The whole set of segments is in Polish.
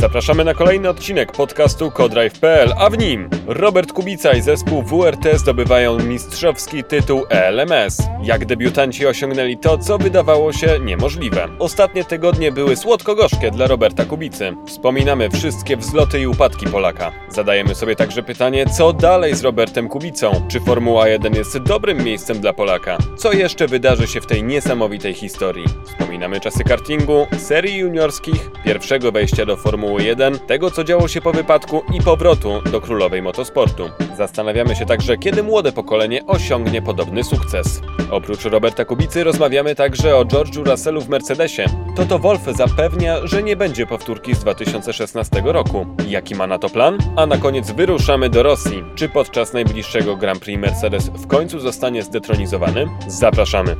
Zapraszamy na kolejny odcinek podcastu Codrive.pl, a w nim Robert Kubica i zespół WRT zdobywają mistrzowski tytuł ELMS. Jak debiutanci osiągnęli to, co wydawało się niemożliwe. Ostatnie tygodnie były słodko-gorzkie dla Roberta Kubicy. Wspominamy wszystkie wzloty i upadki Polaka. Zadajemy sobie także pytanie, co dalej z Robertem Kubicą? Czy Formuła 1 jest dobrym miejscem dla Polaka? Co jeszcze wydarzy się w tej niesamowitej historii? Wspominamy czasy kartingu, serii juniorskich, pierwszego wejścia do Formuły 1, tego co działo się po wypadku i powrotu do królowej motosportu. Zastanawiamy się także, kiedy młode pokolenie osiągnie podobny sukces. Oprócz Roberta Kubicy rozmawiamy także o George'u Russellu w Mercedesie. Toto Wolf zapewnia, że nie będzie powtórki z 2016 roku. Jaki ma na to plan? A na koniec wyruszamy do Rosji. Czy podczas najbliższego Grand Prix Mercedes w końcu zostanie zdetronizowany? Zapraszamy.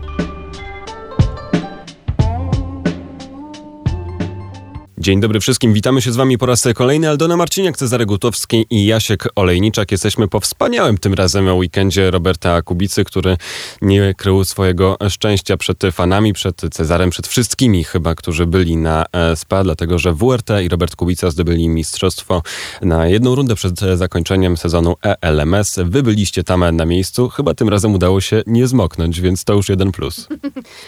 Dzień dobry wszystkim, witamy się z wami po raz kolejny. Aldona Marciniak, Cezary Gutowski i Jasiek Olejniczak. Jesteśmy po wspaniałym tym razem weekendzie Roberta Kubicy, który nie krył swojego szczęścia przed fanami, przed Cezarem, przed wszystkimi chyba, którzy byli na e, SPA, dlatego że WRT i Robert Kubica zdobyli mistrzostwo na jedną rundę przed zakończeniem sezonu ELMS. Wy byliście tam na miejscu, chyba tym razem udało się nie zmoknąć, więc to już jeden plus.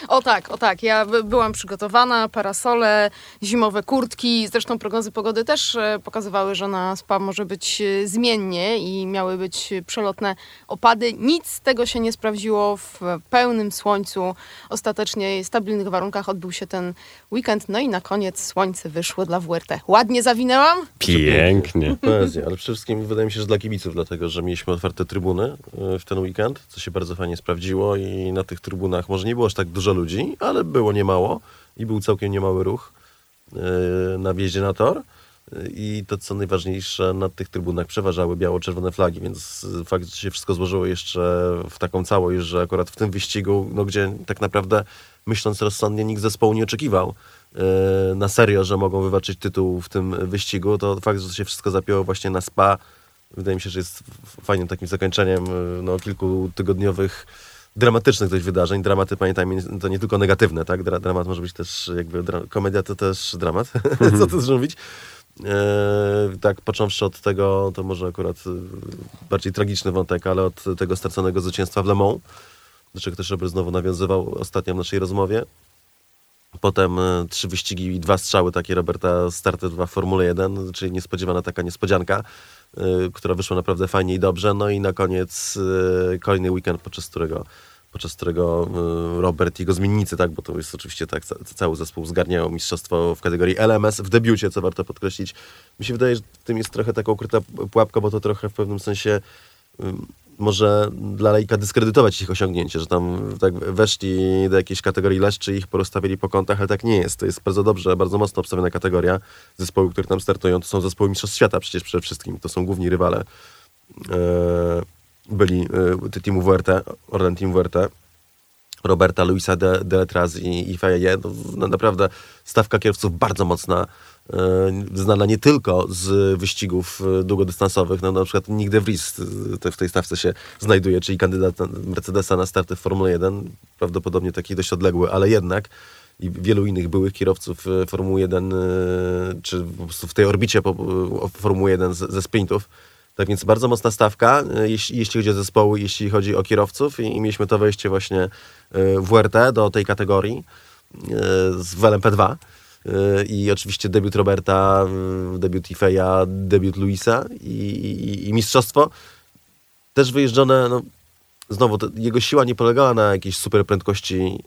O tak, o tak. Ja byłam przygotowana, parasole, zimowe kurtki, kurtki. Zresztą prognozy pogody też e, pokazywały, że na spa może być e, zmiennie i miały być przelotne opady. Nic z tego się nie sprawdziło w pełnym słońcu. Ostatecznie w stabilnych warunkach odbył się ten weekend. No i na koniec słońce wyszło dla WRT. Ładnie zawinęłam? Pięknie. Poezja, ale przede wszystkim wydaje mi się, że dla kibiców, dlatego że mieliśmy otwarte trybuny e, w ten weekend, co się bardzo fajnie sprawdziło i na tych trybunach może nie było aż tak dużo ludzi, ale było niemało i był całkiem niemały ruch. E, na wjeździe na tor. I to, co najważniejsze, na tych trybunach przeważały biało-czerwone flagi, więc fakt, że się wszystko złożyło jeszcze w taką całość, że akurat w tym wyścigu, no, gdzie tak naprawdę myśląc rozsądnie, nikt zespołu nie oczekiwał e, na serio, że mogą wywalczyć tytuł w tym wyścigu, to fakt, że się wszystko zapięło właśnie na SPA, wydaje mi się, że jest fajnym takim zakończeniem e, no, kilkutygodniowych dramatycznych dość wydarzeń. Dramaty, pamiętajmy, to nie tylko negatywne, tak? Dra dramat może być też jakby, komedia to też dramat, mm -hmm. co tu zrobić. E, tak, począwszy od tego, to może akurat e, bardziej tragiczny wątek, ale od tego straconego zwycięstwa w Le Mans, do czego też Robert znowu nawiązywał ostatnio w naszej rozmowie. Potem e, trzy wyścigi i dwa strzały takie Roberta starty w Formule 1, czyli niespodziewana taka niespodzianka, która wyszła naprawdę fajnie i dobrze. No i na koniec e, kolejny weekend, podczas którego podczas którego Robert i jego zmiennicy, tak, bo to jest oczywiście tak, cały zespół zgarniał mistrzostwo w kategorii LMS w debiucie, co warto podkreślić. Mi się wydaje, że tym jest trochę taka ukryta pułapka, bo to trochę w pewnym sensie może dla lejka dyskredytować ich osiągnięcie, że tam tak weszli do jakiejś kategorii leszczy i ich porozstawili po kątach, ale tak nie jest. To jest bardzo dobrze, bardzo mocno obstawiona kategoria. Zespoły, które tam startują, to są zespoły Mistrzostw Świata przecież przede wszystkim. To są główni rywale. Eee, byli e, teamu WRT, Orlen Team WRT. Roberta, Luisa de, Deletraz i, i Faye. No, naprawdę stawka kierowców bardzo mocna E, znana nie tylko z wyścigów e, długodystansowych, no na przykład Nick de Vries w tej stawce się znajduje, czyli kandydat Mercedesa na starty w Formule 1, prawdopodobnie taki dość odległy, ale jednak i wielu innych byłych kierowców e, Formuły 1, czy po prostu w tej orbicie Formuły 1 ze sprintów. Tak więc bardzo mocna stawka, jeśli, jeśli chodzi o zespoły, jeśli chodzi o kierowców i, i mieliśmy to wejście właśnie WRT do tej kategorii z w LMP2 i oczywiście debiut Roberta, debiut Ifeja, debiut Luisa i, i, i mistrzostwo. Też wyjeżdżone, no, znowu, to, jego siła nie polegała na jakiejś super prędkości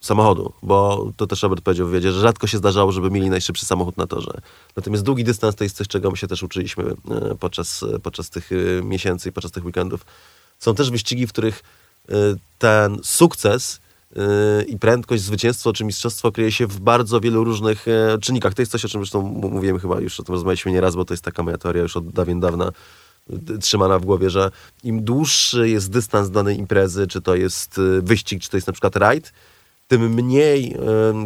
samochodu, bo to też Robert powiedział w że rzadko się zdarzało, żeby mieli najszybszy samochód na torze. Natomiast długi dystans to jest coś, czego my się też uczyliśmy e, podczas, podczas tych miesięcy i podczas tych weekendów. Są też wyścigi, w których ten sukces i prędkość, zwycięstwo czy mistrzostwo kryje się w bardzo wielu różnych e, czynnikach. To jest coś, o czym zresztą mówiłem chyba już, o tym rozmawialiśmy nieraz, bo to jest taka moja teoria już od dawien dawna trzymana w głowie, że im dłuższy jest dystans danej imprezy, czy to jest e, wyścig, czy to jest na przykład rajd, tym mniej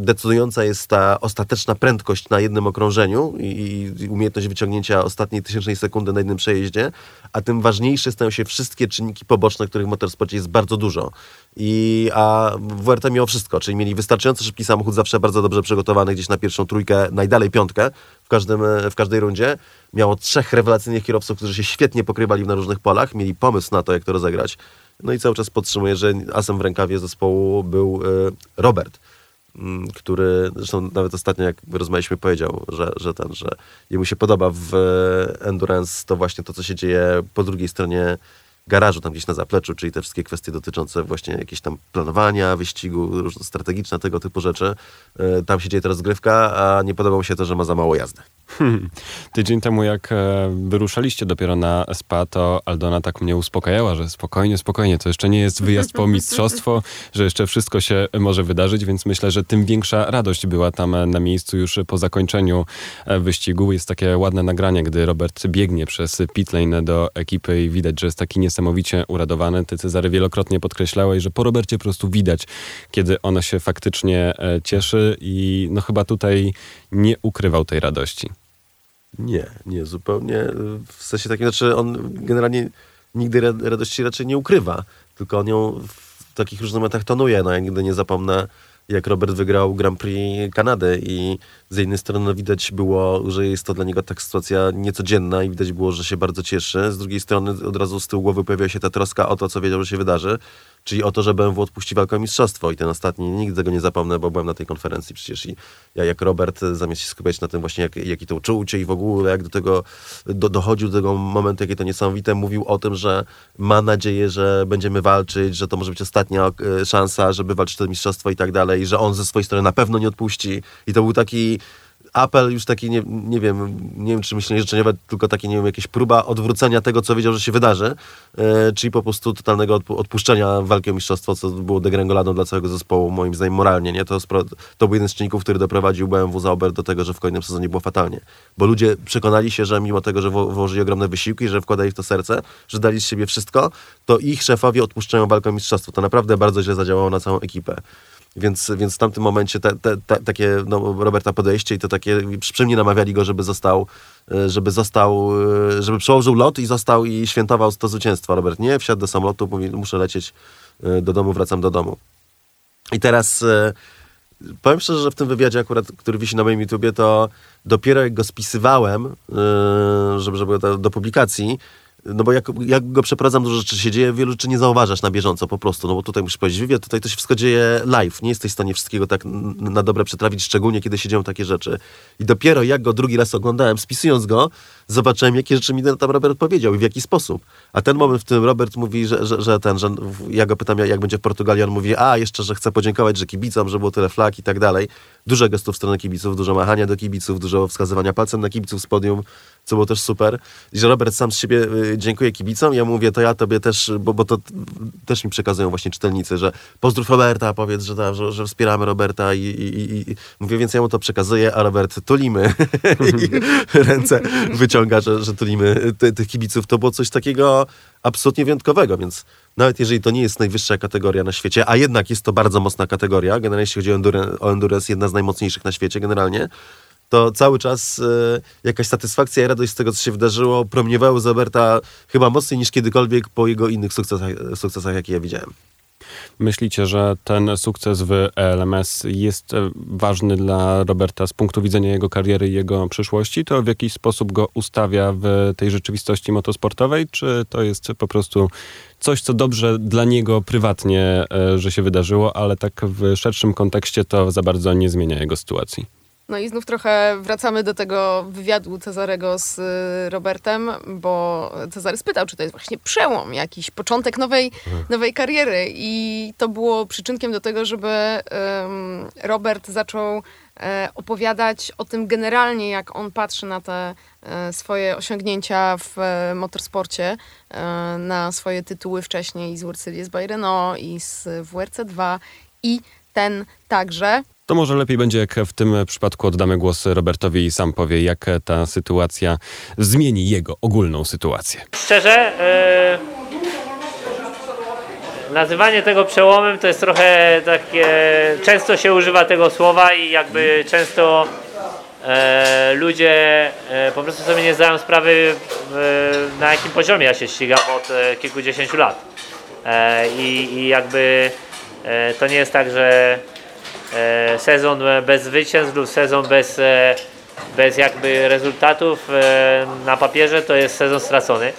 decydująca jest ta ostateczna prędkość na jednym okrążeniu i, umiejętność wyciągnięcia ostatniej tysięcznej sekundy na jednym przejeździe, a tym ważniejsze stają się wszystkie czynniki poboczne, których w motorsporcie jest bardzo dużo. I, a WRT miało wszystko, czyli mieli wystarczająco szybki samochód, zawsze bardzo dobrze przygotowany, gdzieś na pierwszą trójkę, najdalej piątkę w, każdym, w każdej rundzie. Miało trzech rewelacyjnych kierowców, którzy się świetnie pokrywali na różnych polach, mieli pomysł na to, jak to rozegrać. No i cały czas podtrzymuję, że asem w rękawie zespołu był e, Robert, mm, który zresztą nawet ostatnio, jak rozmawialiśmy, powiedział, że, że ten, że jemu się podoba w e, Endurance to właśnie to, co się dzieje po drugiej stronie garażu, tam gdzieś na zapleczu, czyli te wszystkie kwestie dotyczące właśnie jakieś tam planowania, wyścigu, strategiczne, tego typu rzeczy. E, Tam się dzieje ta rozgrywka, a nie podobało mi się to, że ma za mało jazdy. Hmm. Tydzień temu, jak e, wyruszaliście dopiero na SPA, to Aldona tak mnie uspokajała, że spokojnie, spokojnie, to jeszcze nie jest wyjazd po mistrzostwo, że jeszcze wszystko się może wydarzyć, więc myślę, że tym większa radość była tam e, na miejscu już po zakończeniu wyścigu. Jest takie ładne nagranie, gdy Robert biegnie przez pit lane do ekipy i widać, że jest taki niesamowicie uradowany. Ty, Cezary, wielokrotnie podkreślałeś, że po Robercie po prostu widać, kiedy ona się faktycznie e, cieszy i no chyba tutaj nie ukrywał tej radości. Nie, nie, zupełnie. W sensie takim, znaczy on generalnie nigdy ra- radości raczej nie ukrywa, tylko on ją w takich różnych momentach tonuje. No ja nigdy nie zapomnę, jak Robert wygrał Grand Prix Kanady i z jednej strony widać było, że jest to dla niego tak sytuacja niecodzienna i widać było, że się bardzo cieszy. Z drugiej strony od razu z tyłu głowy pojawiła się ta troska o to, co wiedział, że się wydarzy, czyli o to, że BMW odpuści walkę o mistrzostwo i ten ostatni, nigdy tego nie zapomnę, bo byłem na tej konferencji przecież i ja jak Robert, zamiast się skupiać na tym właśnie, jak, jaki to uczucie i w ogóle, jak do tego do, dochodził do tego momentu, jakie to niesamowite, mówił o tym, że ma nadzieję, że będziemy walczyć, że to może być ostatnia e, szansa, żeby walczyć o to mistrzostwo i tak dalej, że on ze swojej strony na pewno nie odpuści i to był taki apel już taki, nie, nie wiem, nie wiem czy myślenie życzeniowe, tylko taki, nie wiem, jakaś próba odwrócenia tego, co wiedział, że się wydarzy, e, czyli po prostu totalnego odpu- odpuszczenia walki o mistrzostwo, co było degrengoladą dla całego zespołu, moim zdaniem moralnie, nie? To, to był jeden z czynników, który doprowadził BMW Zauber do tego, że w kolejnym sezonie było fatalnie. Bo ludzie przekonali się, że mimo tego, że włożyli ogromne wysiłki, że wkładali w to serce, że dali z siebie wszystko, to ich szefowie odpuszczają walkę o mistrzostwo. To naprawdę bardzo źle zadziałało na całą ekipę. Więc, więc w tamtym momencie te, te, te, takie no, Roberta podejście i to takie przy, namawiali go, żeby został, e, żeby został, e, żeby przełożył lot i został i świętował to zwycięstwo. Robert nie, wsiadł do samolotu, mówi, muszę lecieć e, do domu, wracam do domu. I teraz powiem szczerze, że w tym wywiadzie akurat, który wisi na moim YouTubie, to dopiero jak go spisywałem, żeby, żeby do publikacji, no bo jak, jak go przeprowadzam, dużo rzeczy się dzieje, wielu rzeczy nie zauważasz na bieżąco po prostu, no bo tutaj musisz powiedzieć wywiad, tutaj to się wszystko dzieje live, nie jesteś w stanie wszystkiego tak na dobre przetrawić, szczególnie kiedy się dzieją takie rzeczy. I dopiero jak go drugi raz oglądałem, spisując go, zobaczyłem, jakie rzeczy mi tam Robert powiedział i w jaki sposób. A ten moment, w którym Robert mówi, że, że, że ten, że ja go pytam, jak jak będzie w Portugalii, on mówi, a jeszcze, że chce podziękować, że kibicom, że było tyle flag i tak dalej. Dużo gestów w stronę kibiców, dużo machania do kibiców, dużo wskazywania palcem na kibiców z podium, co było też super. I że Robert sam z siebie y, dziękuję kibicom. Ja mówię, to ja tobie też, bo, bo to y, też mi przekazują właśnie czytelnicy, że pozdrów Roberta, powiedz, że, ta, że, że wspieramy Roberta i, i, i, i mówię, więc ja mu to przekazuję, a Robert tulimy i ręce wyciąga, że, że tulimy ty, tych kibiców. To było coś takiego absolutnie wyjątkowego, więc nawet jeżeli to nie jest najwyższa kategoria na świecie, a jednak jest to bardzo mocna kategoria, generalnie jeśli chodzi o endurance, o endurance jedna z najmocniejszych na świecie generalnie, to cały czas e, jakaś satysfakcja i radość z tego, co się wydarzyło, promieniowały z Roberta chyba mocniej niż kiedykolwiek po jego innych sukcesach, sukcesach jakie ja widziałem. Myślicie, że ten sukces w LMS jest e, ważny dla Roberta z punktu widzenia jego kariery i jego przyszłości? To w jakiś sposób go ustawia w tej rzeczywistości motosportowej, czy to jest po prostu coś, co dobrze dla niego prywatnie, e, że się wydarzyło, ale tak w szerszym kontekście to za bardzo nie zmienia jego sytuacji? No i znów trochę wracamy do tego wywiadu Cezarego z y, Robertem, bo Cezary spytał, czy to jest właśnie przełom, jakiś początek nowej, nowej kariery. I to było przyczynkiem do tego, żeby ym, Robert zaczął e, opowiadać o tym generalnie, jak on patrzy na te e, swoje osiągnięcia w e, motorsporcie, e, na swoje tytuły wcześniej z World Series by Renault i z WRC2 i ten także. To może lepiej będzie, jak w tym przypadku oddamy głos Robertowi i sam powie, jak ta sytuacja zmieni jego ogólną sytuację. Szczerze, e, nazywanie tego przełomem to jest trochę takie, często się używa tego słowa i jakby często e, ludzie e, po prostu sobie nie zdają sprawy e, na jakim poziomie ja się ścigam od e, kilkudziesięciu lat. E, i, I jakby e, to nie jest tak, że e, sezon bez zwycięstw lub sezon bez, bez jakby rezultatów na papierze to jest sezon stracony.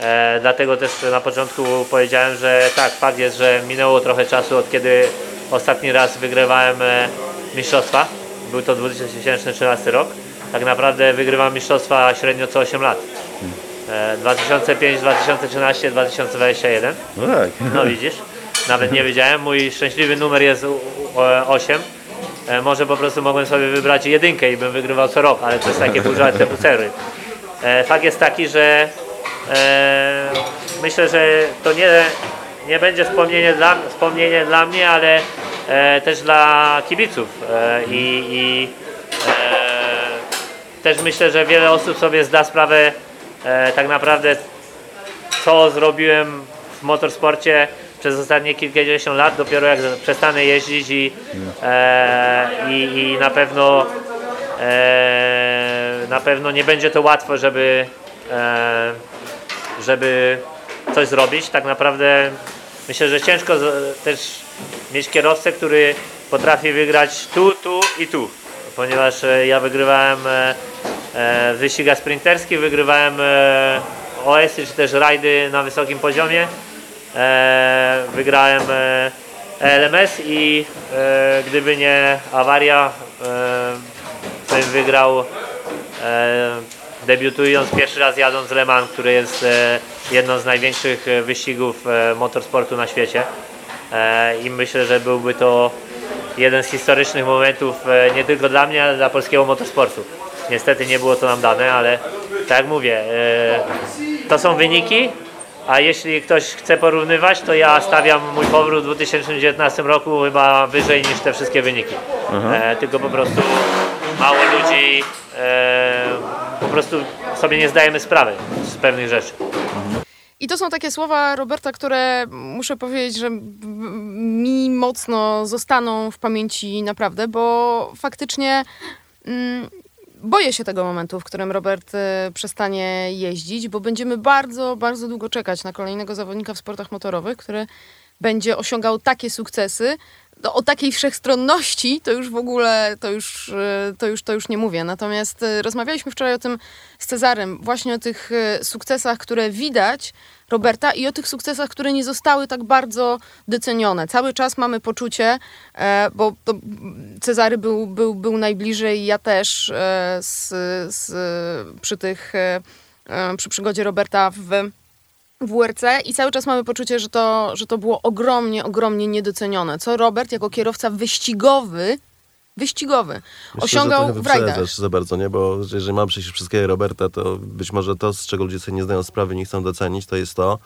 E, dlatego też na początku powiedziałem, że tak, fakt jest, że minęło trochę czasu od kiedy ostatni raz wygrywałem e, mistrzostwa. Był to 2013 rok. Tak naprawdę wygrywam mistrzostwa średnio co 8 lat. E, 2005, 2013, 2021. No tak. No widzisz, nawet nie wiedziałem. Mój szczęśliwy numer jest u- u- e, 8. E, Może po prostu mogłem sobie wybrać jedynkę i bym wygrywał co rok, ale to jest takie pół sery. E, Fakt jest taki, że myślę, że to nie, nie będzie wspomnienie dla, wspomnienie dla mnie, ale e, też dla kibiców. E, I i e, też myślę, że wiele osób sobie zda sprawę e, tak naprawdę co zrobiłem w motorsporcie przez ostatnie kilkadziesiąt lat, dopiero jak przestanę jeździć i, e, i, i na pewno e, na pewno nie będzie to łatwo, żeby e, żeby coś zrobić. Tak naprawdę myślę, że ciężko też mieć kierowcę, który potrafi wygrać tu, tu i tu, ponieważ e, ja wygrywałem e, e, w wyścigach sprinterskich, wygrywałem OS-y czy też rajdy na wysokim poziomie. Wygrałem LMS i gdyby nie awaria, e, bym wygrał debiutując pierwszy raz jadąc Le Mans, który jest e, jedną z największych e, wyścigów e, motorsportu na świecie. I myślę, że byłby to jeden z historycznych momentów nie tylko dla mnie, ale dla polskiego motorsportu. Niestety nie było to nam dane, ale tak jak mówię, to są wyniki, a jeśli ktoś chce porównywać, to ja stawiam mój powrót w 2019 roku chyba wyżej niż te wszystkie wyniki. Tylko po prostu mało ludzi po prostu sobie nie zdajemy sprawy z pewnych rzeczy. I to są takie słowa Roberta, które muszę powiedzieć, że mi mocno zostaną w pamięci naprawdę, bo faktycznie mm, boję się tego momentu, w którym Robert e, przestanie jeździć, bo będziemy bardzo, bardzo długo czekać na kolejnego zawodnika w sportach motorowych, który będzie osiągał takie sukcesy. No, o takiej wszechstronności to już w ogóle, to już, e, to już, to już nie mówię. Natomiast e, rozmawialiśmy wczoraj o tym z Cezarem, właśnie o tych e, sukcesach, które widać Roberta i o tych sukcesach, które nie zostały tak bardzo docenione. Cały czas mamy poczucie, e, bo Cezary był, był, był najbliżej, ja też e, z, z, przy tych, e, przy przygodzie Roberta w WRC i cały czas mamy poczucie, że to, że to było ogromnie, ogromnie niedocenione. Co Robert jako kierowca wyścigowy, wyścigowy, Myślę, osiągał w rajdach. za bardzo, nie? Bo jeżeli mam przejść karierę Roberta, to być może to, z czego ludzie sobie nie zdają sprawy, nie chcą docenić, to jest to,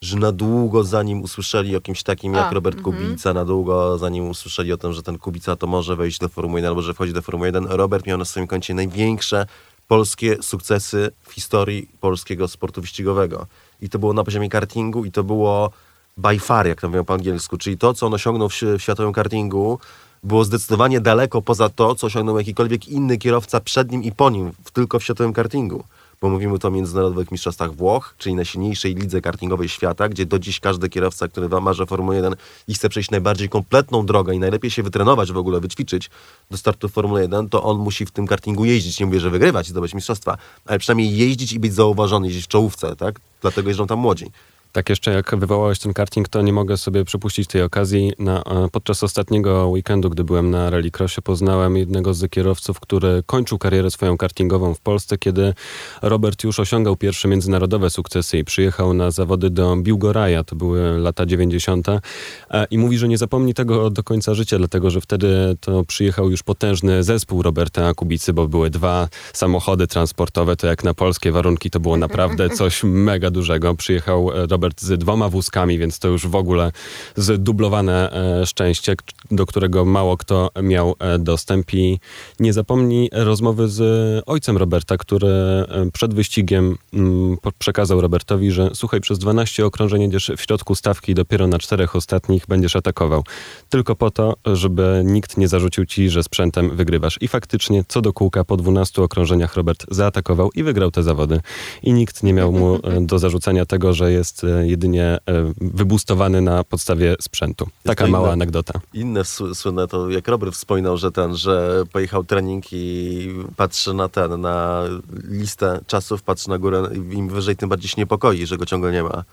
że na długo zanim usłyszeli o kimś takim jak A, Robert mhm. Kubica, na długo zanim usłyszeli o tym, że ten Kubica to może wejść do Formuły 1 albo że wchodzi do Formuły 1, Robert miał na swoim koncie największe polskie sukcesy w historii polskiego sportu wyścigowego. I to było na poziomie kartingu i to było by far, jak to mówią po angielsku, czyli to, co on osiągnął w, w światowym kartingu, było zdecydowanie daleko poza to, co osiągnął jakikolwiek inny kierowca przed nim i po nim, w, tylko w światowym kartingu. Bo mówimy tu o międzynarodowych mistrzostwach Włoch, czyli najsilniejszej lidze kartingowej świata, gdzie do dziś każdy kierowca, który wam marzy Formuły 1 i chce przejść najbardziej kompletną drogę i najlepiej się wytrenować w ogóle, wyćwiczyć do startu w Formule 1, to on musi w tym kartingu jeździć. Nie mówię, że wygrywać i zdobyć mistrzostwa, ale przynajmniej jeździć i być zauważony, jeździć w czołówce, tak? Dlatego jeżdżą tam młodzi. Tak jeszcze jak wywołałeś ten karting, to nie mogę sobie przypuścić tej okazji. Na, e, podczas ostatniego weekendu, gdy byłem na rallycrossie, poznałem jednego z kierowców, który kończył karierę swoją kartingową w Polsce, kiedy Robert już osiągał pierwsze międzynarodowe sukcesy i przyjechał na zawody do Biłgoraja, to były lata 90. E, I mówi, że nie zapomni tego do końca życia, dlatego że wtedy to przyjechał już potężny zespół Roberta Kubicy, bo były dwa samochody transportowe, to jak na polskie warunki to było naprawdę coś mega dużego. Przyjechał Robert Robert z dwoma wózkami, więc to już w ogóle zdublowane e, szczęście, do którego mało kto miał e, dostęp. I nie zapomnij rozmowy z ojcem Roberta, który e, przed wyścigiem mm, przekazał Robertowi, że słuchaj, przez 12 okrążeń jedziesz w środku stawki dopiero na czterech ostatnich będziesz atakował. Tylko po to, żeby nikt nie zarzucił ci, że sprzętem wygrywasz. I faktycznie co do kółka po 12 okrążeniach Robert zaatakował i wygrał te zawody. I nikt nie miał mu do zarzucenia tego, że jest jedynie e, wybustowany na podstawie sprzętu. Taka to mała inne- anegdota. Inne sł- słynne to, jak Robert wspominał, że ten, że pojechał trening i patrzy na ten, na listę czasów, patrzy na górę, im wyżej, tym bardziej się niepokoi, że go ciągle nie ma.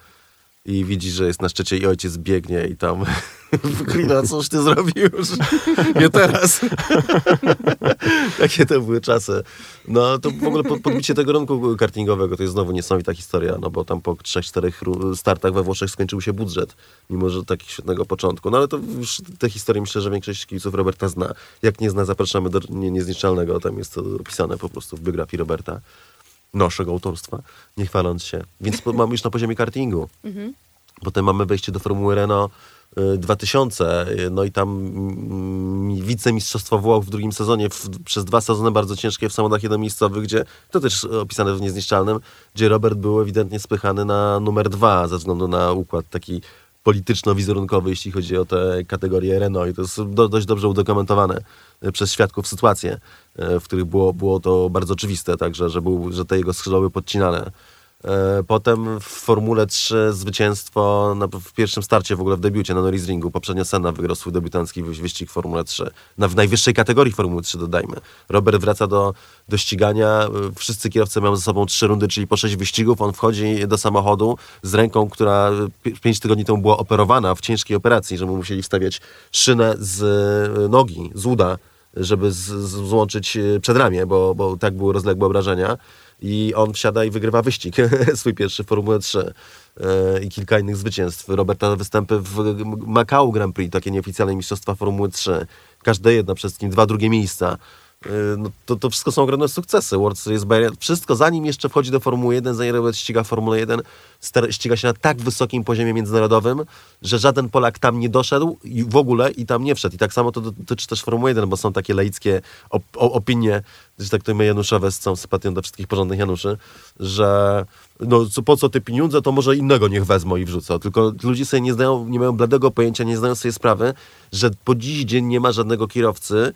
I widzi, że jest na szczycie i ojciec biegnie i tam wyklina, coś ty zrobił już. Nie teraz. Takie to były czasy. No to w ogóle pod- podbicie tego rynku kartingowego to jest znowu niesamowita historia, no bo tam po 3-4 ru- startach we Włoszech skończył się budżet, mimo że tak świetnego początku. No ale to już te historie myślę, że większość kibiców Roberta zna. Jak nie zna, zapraszamy do nie, Niezniszczalnego, tam jest to opisane po prostu w biografii Roberta. Naszego autorstwa, nie chwaląc się. Więc mamy już na poziomie kartingu. Potem mamy wejście do Formuły Renault y, 2000, y, no i tam mm, wicemistrzostwo Włoch w drugim sezonie, w, przez dwa sezony bardzo ciężkie w samochodach jednomiejscowych, gdzie, to też opisane w Niezniszczalnym, gdzie Robert był ewidentnie spychany na numer dwa ze względu na układ taki polityczno-wizerunkowy, jeśli chodzi o te kategorie Renault i to jest do, dość dobrze udokumentowane przez świadków sytuacje, w których było, było to bardzo oczywiste, także, że, był, że te jego skrzydła były podcinane. E, Potem w Formule 3 zwycięstwo na, w pierwszym starcie w ogóle w debiucie na Norrisringu. Poprzednio Senna wygrał swój debiutancki wy- wyścig w Formule 3. Na, w najwyższej kategorii Formuły 3 dodajmy. Robert wraca do, do ścigania. E, Wszyscy kierowcy mają ze sobą trzy rundy, czyli po sześć wyścigów. On wchodzi do samochodu z ręką, która pi- pięć tygodni temu była operowana w ciężkiej operacji, że mu musieli wstawiać szynę z e, nogi, z uda, żeby z, z, złączyć e, przedramię, bo, bo tak były rozległe obrażenia i on wsiada i wygrywa wyścig, swój pierwszy w Formule 3 e, i kilka innych zwycięstw. Roberta występy w Macau Grand Prix, takie nieoficjalne mistrzostwa Formuły 3. Każde jedno, przede wszystkim dwa drugie miejsca. E, No, to, to wszystko są ogromne sukcesy. World Series Bahrain, wszystko zanim jeszcze wchodzi do Formuły 1, zanim Robert ściga Formułę 1, star- ściga się na tak wysokim poziomie międzynarodowym, że żaden Polak tam nie doszedł i w ogóle i tam nie wszedł. I tak samo to dotyczy też Formuły 1, bo są takie laickie op- opinie, że tak to my Januszowe z całą sympatią do wszystkich porządnych Januszy, że no po co te pieniądze, to może innego niech wezmą i wrzucą. Tylko ludzie sobie nie znają, nie mają bladego pojęcia, nie zdają sobie sprawy, że po dziś dzień nie ma żadnego kierowcy,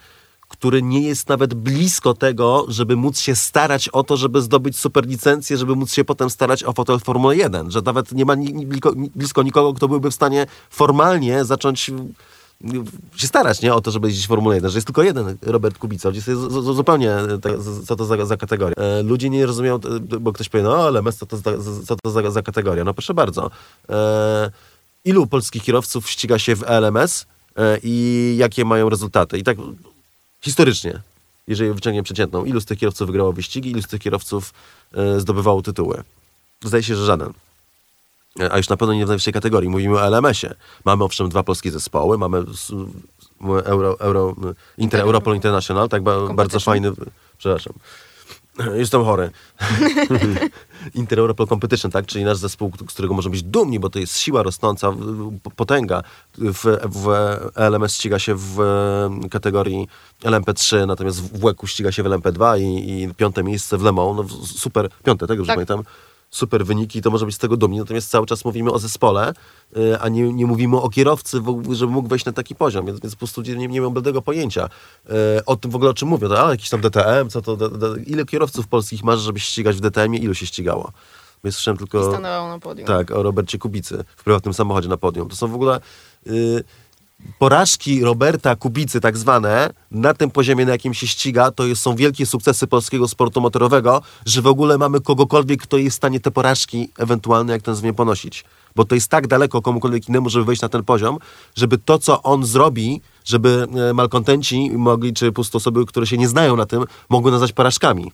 który nie jest nawet blisko tego, żeby móc się starać o to, żeby zdobyć superlicencję, żeby móc się potem starać o fotel Formuły 1. Że nawet nie ma ni, ni, blisko, ni, blisko nikogo, kto byłby w stanie formalnie zacząć mm, się starać nie, o to, żeby jeździć w Formule 1, że jest tylko jeden Robert Kubica, gdzie jest zupełnie te, co to za, za kategoria. E, ludzie nie rozumieją, e, bo ktoś powie, no ale mes, co to, za, co to za, za kategoria? No proszę bardzo. E, ilu polskich kierowców ściga się w LMS e, i jakie mają rezultaty? I tak historycznie, jeżeli wyciągniemy przeciętną, ilu z tych kierowców wygrało wyścigi, ilu z tych kierowców e, zdobywało tytuły? Zdaje się, że żaden. E, A już na pewno nie w najwyższej kategorii. Mówimy o LMS-ie. Mamy owszem dwa polskie zespoły, mamy Euro, Euro, Inter Europol International, tak ba, bardzo fajny, przepraszam, jestem chory. Inter Europol Competition, tak? czyli nasz zespół, z którego możemy być dumni, bo to jest siła rosnąca, potęga. W, w LMS ściga się w e, kategorii LMP3, natomiast w WEC ściga się w LMP2 i, i piąte miejsce w Le Mans, no, super, piąte, tak? Już Tak. pamiętam super wyniki, to może być z tego dumni. Natomiast cały czas mówimy o zespole, y, a nie, nie mówimy o kierowcy, żeby mógł wejść na taki poziom, więc, więc po prostu ludzie nie, nie mają bladego pojęcia y, o tym w ogóle, o czym mówią. A jakiś tam DTM, co to, ile kierowców polskich masz, żeby ścigać w DTM-ie, ilu się ścigało? Więc słyszałem I tylko... stanęłam na podium. Tak, o Robercie Kubicy w prywatnym samochodzie na podium. To są w ogóle y, porażki Roberta Kubicy tak zwane na tym poziomie, na jakim się ściga, to są wielkie sukcesy polskiego sportu motorowego, że w ogóle mamy kogokolwiek, kto jest w stanie te porażki ewentualne, jak to nazwijmy, ponosić. Bo to jest tak daleko komukolwiek innemu, żeby wejść na ten poziom, żeby to, co on zrobi, żeby e, malkontenci mogli, czy po prostu osoby, które się nie znają na tym, mogły nazwać porażkami.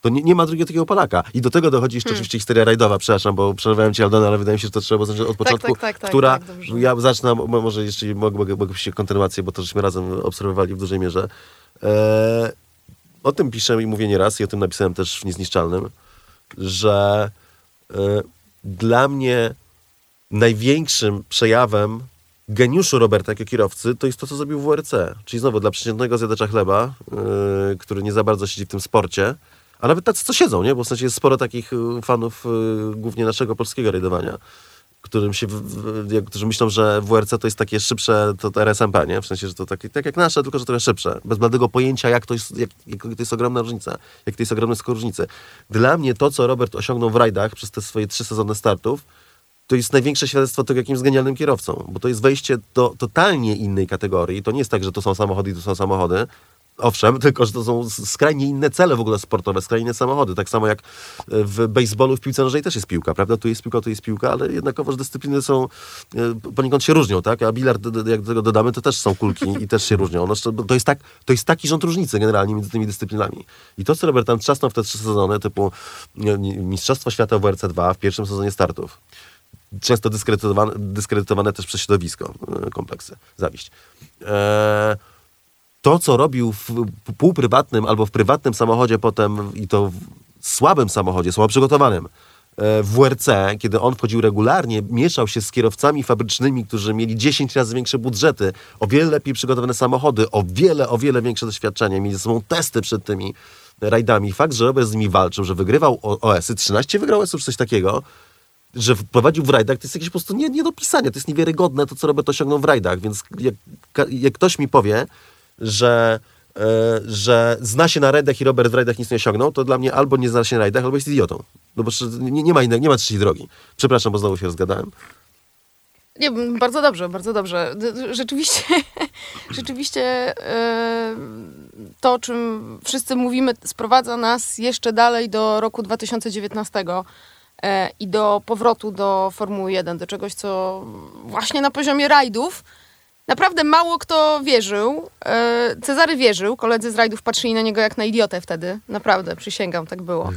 To nie, nie ma drugiego takiego Polaka. I do tego dochodzi jeszcze oczywiście historia rajdowa, przepraszam, bo przerwałem ci Aldona, ale wydaje mi się, że to trzeba zacząć od początku, tak, tak, która, tak, ja zacznę, mo- może jeszcze mogę, mogę, mogę się kontynuację, bo to żeśmy razem obserwowali w dużej mierze. E, o tym piszę i mówię nieraz i o tym napisałem też w Niezniszczalnym, że e, dla mnie największym przejawem geniuszu Roberta jako kierowcy to jest to, co zrobił w WRC. Czyli znowu dla przeciętnego zjadacza chleba, yy, który nie za bardzo siedzi w tym sporcie, a nawet tacy, co siedzą, nie? Bo w sensie jest sporo takich yy, fanów yy, głównie naszego polskiego rajdowania, którym się, w, w, którzy myślą, że WRC to jest takie szybsze, to, to RSMP, nie? W sensie, że to takie, tak jak nasze, tylko że trochę szybsze. Bez bladego pojęcia, jak to jest, jak, jak to jest ogromna różnica. Jak to jest ogromne skoro różnice. Dla mnie to, co Robert osiągnął w rajdach przez te swoje trzy sezony startów, to jest największe świadectwo tego, jakim jest genialnym kierowcą. Bo to jest wejście do totalnie innej kategorii. To nie jest tak, że to są samochody i to są samochody. Owszem, tylko że to są skrajnie inne cele w ogóle sportowe, skrajnie inne samochody. Tak samo jak w baseballu, w piłce nożnej też jest piłka, prawda? Tu jest piłka, tu jest piłka, ale jednakowoż dyscypliny są, e, poniekąd się różnią, tak? A bilard, jak do tego dodamy, to też są kulki i też się różnią. No, to, jest tak, to jest taki rząd różnicy generalnie między tymi dyscyplinami. I to, co Robert tam trzasnął w te trzy sezony, typu Mistrzostwo Świata WRC 2 w pierwszym sezonie startów, często dyskredytowane, dyskredytowane też przez środowisko, e, kompleksy, zawiść. E, to, co robił w półprywatnym albo w prywatnym samochodzie potem i to słabym samochodzie, słabo przygotowanym, e, w WRC, kiedy on wchodził regularnie, mieszał się z kierowcami fabrycznymi, którzy mieli 10 razy większe budżety, o wiele lepiej przygotowane samochody, o wiele, o wiele większe doświadczenie, mieli ze sobą testy przed tymi rajdami. Fakt, że Robert z nimi walczył, że wygrywał OS-y, 13 wygrał OS-ów, coś takiego, że wprowadził w rajdach, to jest jakieś po prostu nie, nie do pisania, to jest niewiarygodne to, co Robert osiągnął w rajdach, więc jak, jak ktoś mi powie, że, e, że zna się na rajdach i Robert w rajdach nic nie osiągnął, to dla mnie albo nie zna się na rajdach, albo jest idiotą. No bo nie, nie ma innej, nie ma trzeciej drogi. Przepraszam, bo znowu się rozgadałem. Nie, bardzo dobrze, bardzo dobrze. Rzeczywiście, rzeczywiście e, to, o czym wszyscy mówimy, sprowadza nas jeszcze dalej do roku 2019 e, i do powrotu do Formuły 1, do czegoś, co właśnie na poziomie rajdów naprawdę mało kto wierzył. E, Cezary wierzył, koledzy z rajdów patrzyli na niego jak na idiotę wtedy. Naprawdę, przysięgam, tak było.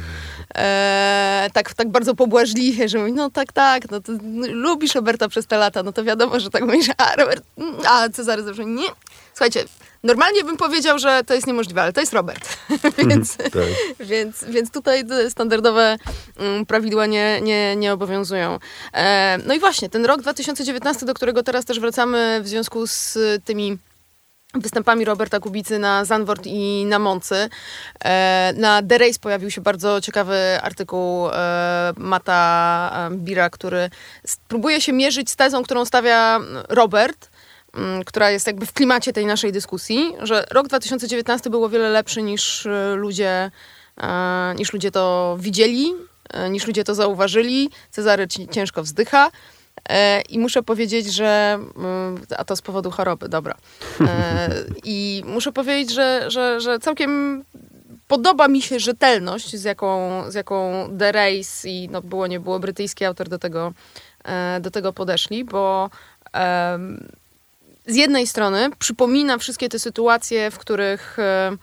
E, tak, tak bardzo pobłażliwie, że mówi, no tak, tak, no to lubisz Roberta przez te lata, no to wiadomo, że tak mówisz, a Robert, mm, a Cezary zawsze nie. Słuchajcie, normalnie bym powiedział, że to jest niemożliwe, ale to jest Robert, więc, Tak. więc, więc tutaj standardowe mm, prawidła nie, nie, nie obowiązują. E, no i właśnie, ten rok 2019, do którego teraz też wracamy w związku z tymi występami Roberta Kubicy na Zandvoort i na Moncy. E, na The Race pojawił się bardzo ciekawy artykuł e, Mata e, Bira, który próbuje się mierzyć z tezą, którą stawia Robert, która jest jakby w klimacie tej naszej dyskusji, że rok 2019 był o wiele lepszy niż e, ludzie, e, niż ludzie to widzieli, e, niż ludzie to zauważyli. Cezary ci- ciężko wzdycha. I muszę powiedzieć, że. mm, A to z powodu choroby, dobra. I muszę powiedzieć, że, że, że całkiem podoba mi się rzetelność, z jaką, z jaką The Race i no było nie było brytyjski autor do tego, do tego podeszli, bo z jednej strony przypomina wszystkie te sytuacje, w których e,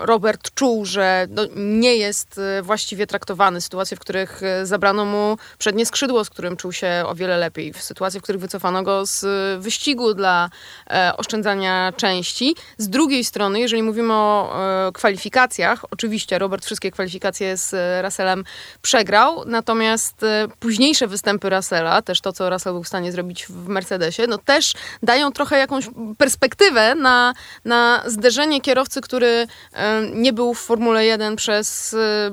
Robert czuł, że no, nie jest e, właściwie traktowany, sytuacje, w których e, zabrano mu przednie skrzydło, z którym czuł się o wiele lepiej, w sytuacje, w których wycofano go z e, wyścigu dla e, oszczędzania części. Z drugiej strony, jeżeli mówimy o e, kwalifikacjach, oczywiście Robert wszystkie kwalifikacje z e, Russellem przegrał, natomiast późniejsze występy Russella, też to, co Russell był w stanie zrobić w Mercedesie, no też dają trochę jakąś perspektywę na, na zderzenie kierowcy, który e, nie był w Formule 1 przez e,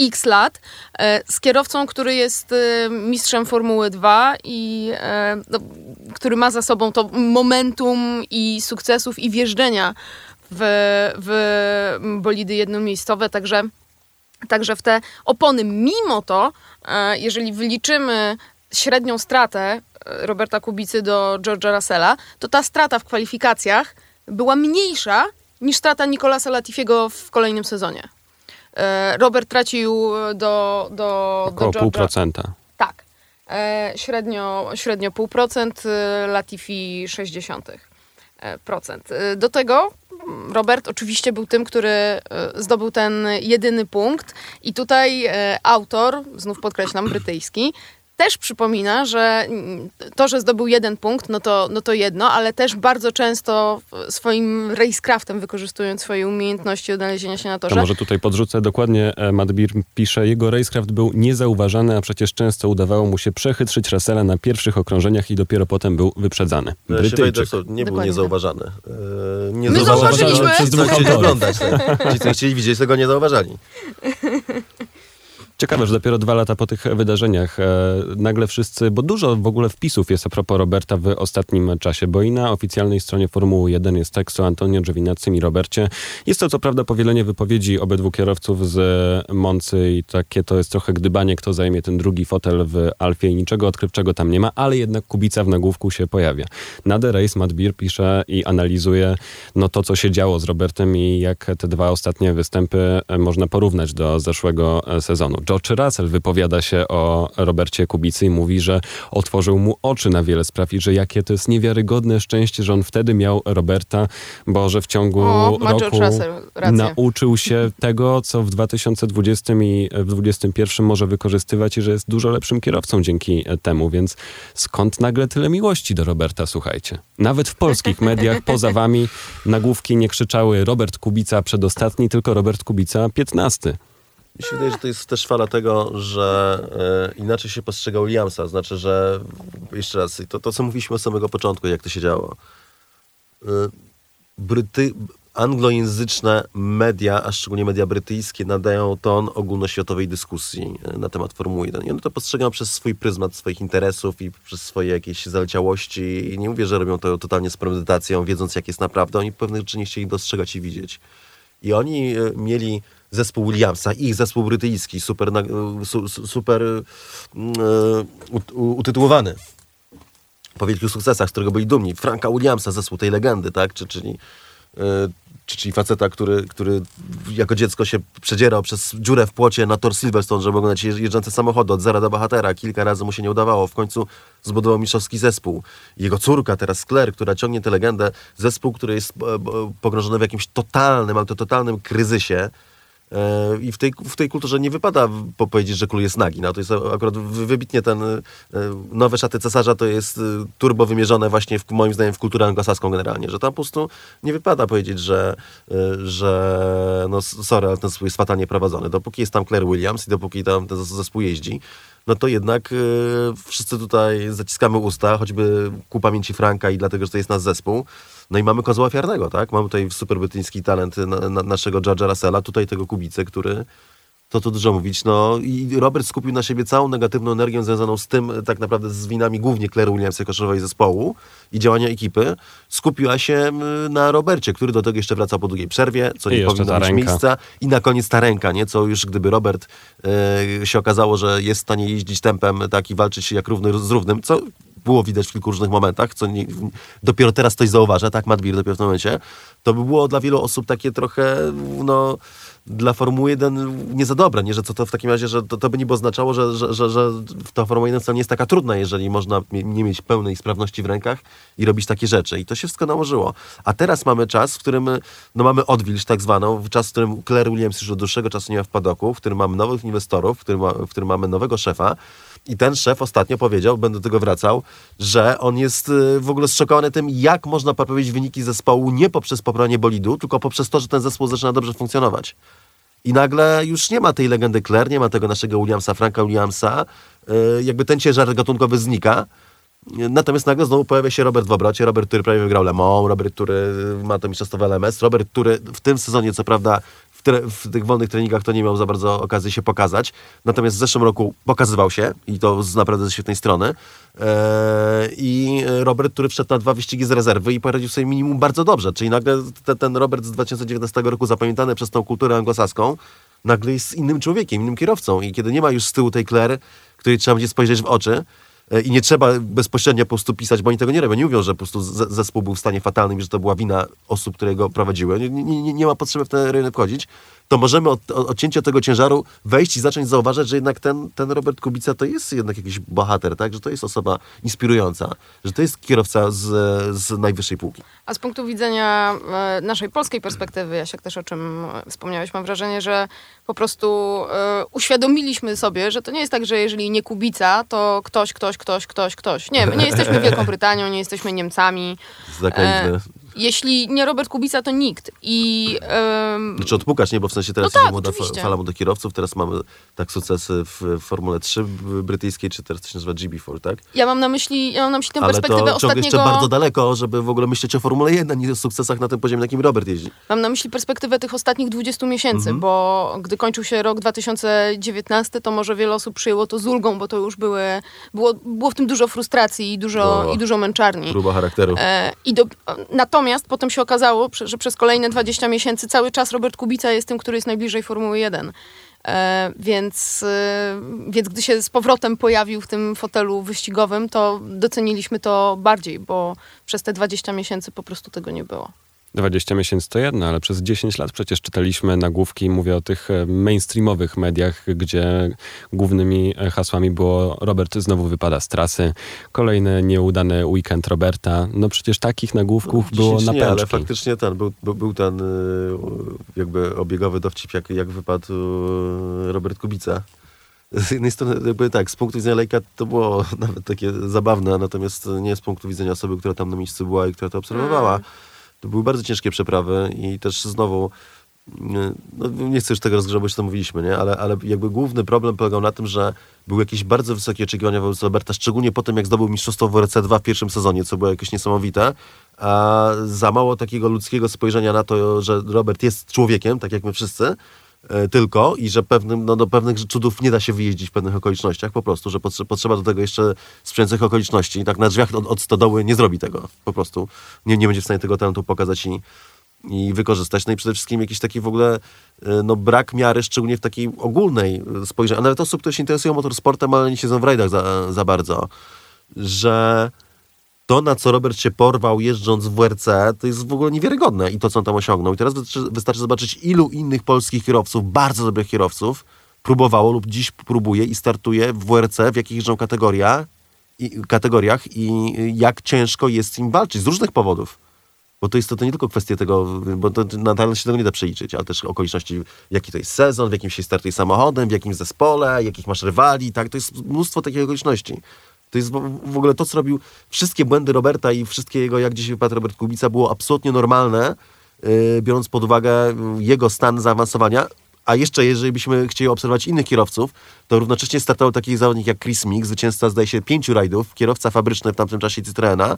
x lat, e, z kierowcą, który jest mistrzem Formuły 2 i no, który ma za sobą to momentum i sukcesów i wjeżdżenia w, w bolidy jednomiejscowe, także Także w te opony, mimo to, jeżeli wyliczymy średnią stratę Roberta Kubicy do George'a Russella, to ta strata w kwalifikacjach była mniejsza niż strata Nicolasa Latifiego w kolejnym sezonie. E, Robert tracił do, do, Około do pół procenta. tak. E, średnio, średnio pół procent, e, Latifi 60 e, procent. E, Do tego Robert oczywiście był tym, który e, zdobył ten jedyny punkt i tutaj e, autor, znów podkreślam, brytyjski, też przypomina, że to, że zdobył jeden punkt, no to, no to jedno, ale też bardzo często swoim racecraftem wykorzystując swoje umiejętności odnalezienia się na torze. To może tutaj podrzucę dokładnie. e, Matt Beer pisze, jego racecraft był niezauważany, a przecież często udawało mu się przechytrzyć Russella na pierwszych okrążeniach i dopiero potem był wyprzedzany. Wejdę, Brytyjczyk. nie był niezauważany. E, nie My zauważyliśmy. Przez dwóch oglądać, tak. Ci, co chcieli widzieć, tego nie zauważali. Ciekawe, że dopiero dwa lata po tych wydarzeniach e, nagle wszyscy, bo dużo w ogóle wpisów jest a propos Roberta w ostatnim czasie, bo i na oficjalnej stronie Formuły 1 jest tekst o Antonio Giovinazzi i Robercie. Jest to co prawda powielenie wypowiedzi obydwu kierowców z Moncy i takie to jest trochę gdybanie, kto zajmie ten drugi fotel w Alfie i niczego odkrywczego tam nie ma, ale jednak Kubica w nagłówku się pojawia. Na The Race Matt Beer pisze i analizuje no, to, co się działo z Robertem i jak te dwa ostatnie występy e, można porównać do zeszłego e, sezonu. George Russell wypowiada się o Robercie Kubicy i mówi, że otworzył mu oczy na wiele spraw i że jakie to jest niewiarygodne szczęście, że on wtedy miał Roberta, bo że w ciągu O, roku nauczył się tego, co w 2020 i w 2021 może wykorzystywać i że jest dużo lepszym kierowcą dzięki temu, więc skąd nagle tyle miłości do Roberta, słuchajcie? Nawet w polskich mediach poza wami nagłówki nie krzyczały Robert Kubica przedostatni, tylko Robert Kubica 15. Mi się wydaje, że to jest też fala tego, że e, inaczej się postrzega Williamsa. Znaczy, że jeszcze raz, to, to co mówiliśmy od samego początku, jak to się działo. E, Bryty, anglojęzyczne media, a szczególnie media brytyjskie, nadają ton ogólnoświatowej dyskusji e, na temat Formuły 1. I one to postrzegają przez swój pryzmat swoich interesów i przez swoje jakieś zaleciałości. I nie mówię, że robią to totalnie z premedytacją, wiedząc jak jest naprawdę. Oni pewnych rzeczy nie chcieli dostrzegać i widzieć. I oni mieli zespół Williamsa, ich zespół brytyjski, super, e, su, su, super e, utytułowany po wielkich sukcesach, z którego byli dumni. Franka Williamsa, zespół tej legendy, tak? Czy, czyli, e, czy, czyli faceta, który, który jako dziecko się przedzierał przez dziurę w płocie na tor Silverstone, żeby oglądać jeżdż- jeżdżące samochody od zera do bohatera. Kilka razy mu się nie udawało. W końcu zbudował mistrzowski zespół. Jego córka, teraz Claire, która ciągnie tę legendę. Zespół, który jest pogrążony w jakimś totalnym, ale to totalnym kryzysie. E, I w tej, w tej kulturze nie wypada po- powiedzieć, że król jest nagi. No, to jest akurat wy- wybitnie ten e, nowe szaty cesarza to jest e, turbo wymierzone właśnie w, moim zdaniem w kulturę anglosaską generalnie, że tam po prostu nie wypada powiedzieć, że, że no sorry, ale ten zespół jest fatalnie prowadzony. Dopóki jest tam Claire Williams i dopóki tam ten zes- zespół jeździ, no to jednak e, wszyscy tutaj zaciskamy usta, choćby ku pamięci Franka i dlatego, że to jest nasz zespół. No i mamy kozła ofiarnego, tak? Mamy tutaj super brytyjski talent na, na, naszego George'a Russella, tutaj tego Kubicy, który to tu dużo mówić. No i Robert skupił na siebie całą negatywną energię związaną z tym, tak naprawdę z winami głównie Claire Williams jako szefowej zespołu i działania ekipy. Skupiła się na Robercie, który do tego jeszcze wraca po długiej przerwie, co I nie powinno mieć ręka. miejsca. I na koniec ta ręka, nie? Co już gdyby Robert e, się okazało, że jest w stanie jeździć tempem tak i walczyć jak równy z równym, co było widać w kilku różnych momentach, co nie, dopiero teraz ktoś zauważa, tak, Matt Beer dopiero w tym momencie, to by było dla wielu osób takie trochę, no, dla Formuły 1 nie za dobre, nie? Że co to w takim razie, że to, to by niby oznaczało, że, że, że, że ta Formuła 1 wcale nie jest taka trudna, jeżeli można nie mieć pełnej sprawności w rękach i robić takie rzeczy. I to się wszystko nałożyło. A teraz mamy czas, w którym no, mamy odwilż tak zwaną, czas, w którym Claire Williams już od dłuższego czasu nie ma w padoku, w którym mamy nowych inwestorów, w którym, w którym mamy nowego szefa. I ten szef ostatnio powiedział, będę do tego wracał, że on jest y, w ogóle zszokowany tym, jak można poprawić wyniki zespołu nie poprzez poprawienie bolidu, tylko poprzez to, że ten zespół zaczyna dobrze funkcjonować. I nagle już nie ma tej legendy Claire, nie ma tego naszego Williamsa, Franka Williamsa. y, Jakby ten ciężar gatunkowy znika. Natomiast nagle znowu pojawia się Robert w obrocie. Robert, który prawie wygrał Le Mans, Robert, który ma to mistrzostwo w LMS, Robert, który w tym sezonie, co prawda, w, tych wolnych treningach to nie miał za bardzo okazji się pokazać. Natomiast w zeszłym roku pokazywał się i to z naprawdę ze świetnej strony. Eee, I Robert, który wszedł na dwa wyścigi z rezerwy i poradził sobie minimum bardzo dobrze. Czyli nagle te, ten Robert z 2019 roku, zapamiętany przez tą kulturę anglosaską, nagle jest innym człowiekiem, innym kierowcą. I kiedy nie ma już z tyłu tej Claire, której trzeba będzie spojrzeć w oczy, i nie trzeba bezpośrednio po prostu pisać, bo oni tego nie robią. Nie mówią, że po prostu zespół był w stanie fatalnym że to była wina osób, które go prowadziły. Nie, nie, nie, ma potrzeby w te rejony wchodzić. To możemy od, od odcięcia tego ciężaru wejść i zacząć zauważać, że jednak ten, ten Robert Kubica to jest jednak jakiś bohater, tak? Że to jest osoba inspirująca, że to jest kierowca z, z najwyższej półki. A z punktu widzenia e, naszej polskiej perspektywy, Jasiek też o czym e, wspomniałeś, mam wrażenie, że po prostu e, uświadomiliśmy sobie, że to nie jest tak, że jeżeli nie Kubica, to ktoś, ktoś, ktoś, ktoś, ktoś. Nie, my nie jesteśmy Wielką Brytanią, nie jesteśmy Niemcami. Zakaliśmy. Jeśli nie Robert Kubica, to nikt. I em, Znaczy odpukać, nie? Bo w sensie teraz No jest tak, młoda oczywiście. fala młodych kierowców, teraz mamy tak sukcesy w Formule 3 b- brytyjskiej, czy teraz to się nazywa GB4, tak? ja mam na myśli, ja mam na myśli tę Ale to perspektywę jeszcze ostatniego... bardzo daleko, żeby w ogóle myśleć o Formule 1 i o sukcesach na tym poziomie, na jakim Robert jeździ. Mam na myśli perspektywę tych ostatnich 20 miesięcy, Mhm. bo gdy kończył się rok 2019, to może wiele osób przyjęło to z ulgą, bo to już były, było, było w tym dużo frustracji i dużo, No. i dużo męczarni. Próba charakteru. E, i do, natomiast potem się okazało, że przez kolejne 20 miesięcy cały czas Robert Kubica jest tym, który jest najbliżej Formuły 1. E, więc, e, więc gdy się z powrotem pojawił w tym fotelu wyścigowym, to doceniliśmy to bardziej, bo przez te 20 miesięcy po prostu tego nie było. 20 miesięcy to jedno, ale przez 10 lat przecież czytaliśmy nagłówki, mówię o tych e, mainstreamowych mediach, gdzie głównymi e, hasłami było Robert znowu wypada z trasy, kolejny nieudany weekend Roberta. No przecież takich nagłówków było 10 na nie, ale faktycznie ten, był, był, był ten y, jakby obiegowy dowcip, jak, jak wypadł Robert Kubica. Z jednej strony, jakby tak, z punktu widzenia Lejka to było nawet takie zabawne, natomiast nie z punktu widzenia osoby, która tam na miejscu była i która to obserwowała. To były bardzo ciężkie przeprawy i też znowu, no nie chcę już tego rozgrzewać, co mówiliśmy, nie? Ale, ale jakby główny problem polegał na tym, że były jakieś bardzo wysokie oczekiwania wobec Roberta, szczególnie po tym, jak zdobył mistrzostwo w WRC2 w pierwszym sezonie, co było jakieś niesamowite, a za mało takiego ludzkiego spojrzenia na to, że Robert jest człowiekiem, tak jak my wszyscy, tylko i że pewnym, no, do pewnych cudów nie da się wyjeździć w pewnych okolicznościach, po prostu, że potrze- potrzeba do tego jeszcze sprzyjających okoliczności. Tak na drzwiach od, od stodoły nie zrobi tego, po prostu. Nie, nie będzie w stanie tego talentu pokazać i, i wykorzystać. No i przede wszystkim jakiś taki w ogóle e, no, brak miary, szczególnie w takiej ogólnej e, spojrzeniu, a nawet osób, które się interesują motorsportem, ale nie siedzą w rajdach za, za bardzo, że to, na co Robert się porwał jeżdżąc w WRC, to jest w ogóle niewiarygodne i to, co on tam osiągnął. I teraz wystarczy, zobaczyć, ilu innych polskich kierowców, bardzo dobrych kierowców, próbowało lub dziś próbuje i startuje w WRC, w jakich jeżdżą kategoria, i, kategoriach i jak ciężko jest im walczyć z różnych powodów. Bo to jest to, to nie tylko kwestia tego, bo to na talent się tego nie da przeliczyć, ale też okoliczności, jaki to jest sezon, w jakim się startuje samochodem, w jakim zespole, jakich masz rywali, tak? To jest mnóstwo takich okoliczności. To jest w, ogóle to, co robił. Wszystkie błędy Roberta i wszystkie jego, jak dzisiaj wypadł Robert Kubica, było absolutnie normalne, yy, biorąc pod uwagę jego stan zaawansowania. A jeszcze, jeżeli byśmy chcieli obserwować innych kierowców, to równocześnie startował taki zawodnik jak Chris Meek, zwycięzca zdaje się pięciu rajdów, kierowca fabryczny w tamtym czasie Citroena,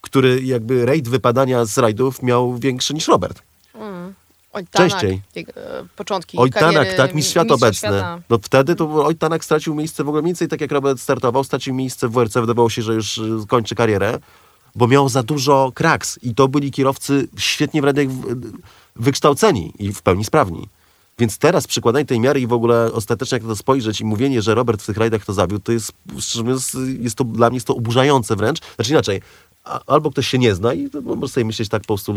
który jakby rajd wypadania z rajdów miał większy niż Robert. Oj, Częściej. e, początki Oj kariery tak, mistrz świata obecny. świata. No wtedy to Oj Tanak stracił miejsce w ogóle mniej więcej tak jak Robert startował, stracił miejsce w WRC, wydawało się, że już y, kończy karierę, bo miał za dużo kraks i to byli kierowcy świetnie w w- wykształceni i w pełni sprawni. Więc teraz przykładanie tej miary i w ogóle ostatecznie jak na to spojrzeć i mówienie, że Robert w tych rajdach to zawiódł, to jest, szczerze mówiąc, jest to, dla mnie jest to oburzające wręcz. Znaczy inaczej, albo ktoś się nie zna i to może sobie myśleć tak po prostu,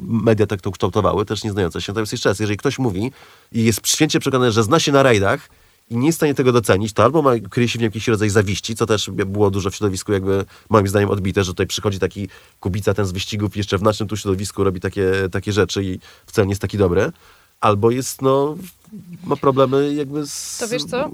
media tak to kształtowały, też nie znające się. Natomiast jeszcze raz, jeżeli ktoś mówi i jest święcie przekonany, że zna się na rajdach i nie jest w stanie tego docenić, to albo ma, kryje się w nim jakiś rodzaj zawiści, co też było dużo w środowisku jakby moim zdaniem odbite, że tutaj przychodzi taki kubica ten z wyścigów jeszcze w naszym tu środowisku robi takie, takie rzeczy i wcale nie jest taki dobry. Albo jest, no, ma problemy jakby z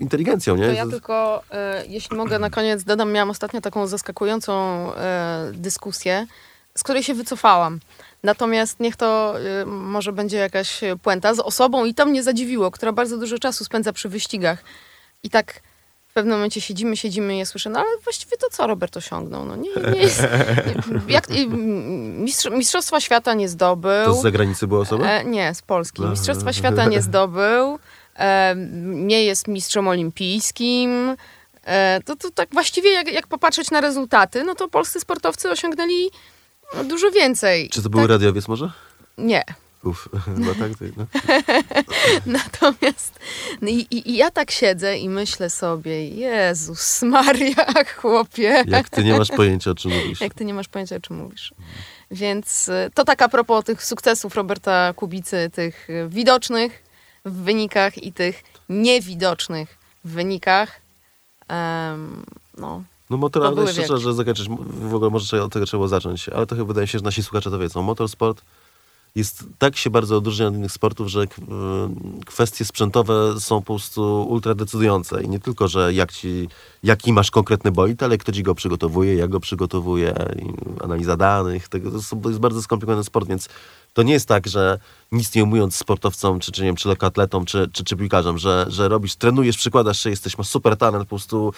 inteligencją, nie? To ja tylko, e, jeśli mogę, na koniec dodam, miałam ostatnio taką zaskakującą e, dyskusję, z której się wycofałam. Natomiast niech to e, może będzie jakaś puenta z osobą, i to mnie zadziwiło, która bardzo dużo czasu spędza przy wyścigach. I tak pewnym momencie siedzimy, siedzimy i ja słyszę, no ale właściwie to co Robert osiągnął? No nie, nie jest... Nie, jak, mistrz, mistrzostwa świata nie zdobył. To z zagranicy była osoba? E, nie, z Polski. Mistrzostwa świata nie zdobył. E, nie jest mistrzem olimpijskim. E, to, to tak właściwie jak, jak popatrzeć na rezultaty, no to polscy sportowcy osiągnęli no, dużo więcej. Czy to był tak, radiowiec może? Nie. No tak, no. Natomiast no i, i, ja tak siedzę i myślę sobie, Jezus Maria, chłopie. Jak ty nie masz pojęcia, o czym mówisz. Jak ty nie masz pojęcia, o czym mówisz. Więc y, to tak a propos tych sukcesów Roberta Kubicy, tych y, widocznych w wynikach i tych niewidocznych w wynikach. Em, no, No motor, To ale wielkie. że zakończysz, w ogóle może od tego trzeba zacząć, ale to chyba wydaje mi się, że nasi słuchacze to wiedzą. Motorsport jest tak się bardzo odróżnia od innych sportów, że y, kwestie sprzętowe są po prostu ultra decydujące. I nie tylko, że jak ci, jaki masz konkretny bolid, ale kto ci go przygotowuje, jak go przygotowuje, analiza danych, tego, to, jest bardzo skomplikowany sport, więc to nie jest tak, że nic nie umując sportowcom, czy, czy nie wiem, czy lekkoatletom, czy, czy, czy piłkarzom, że, że robisz, trenujesz, przykładasz się, jesteś, masz super talent, po prostu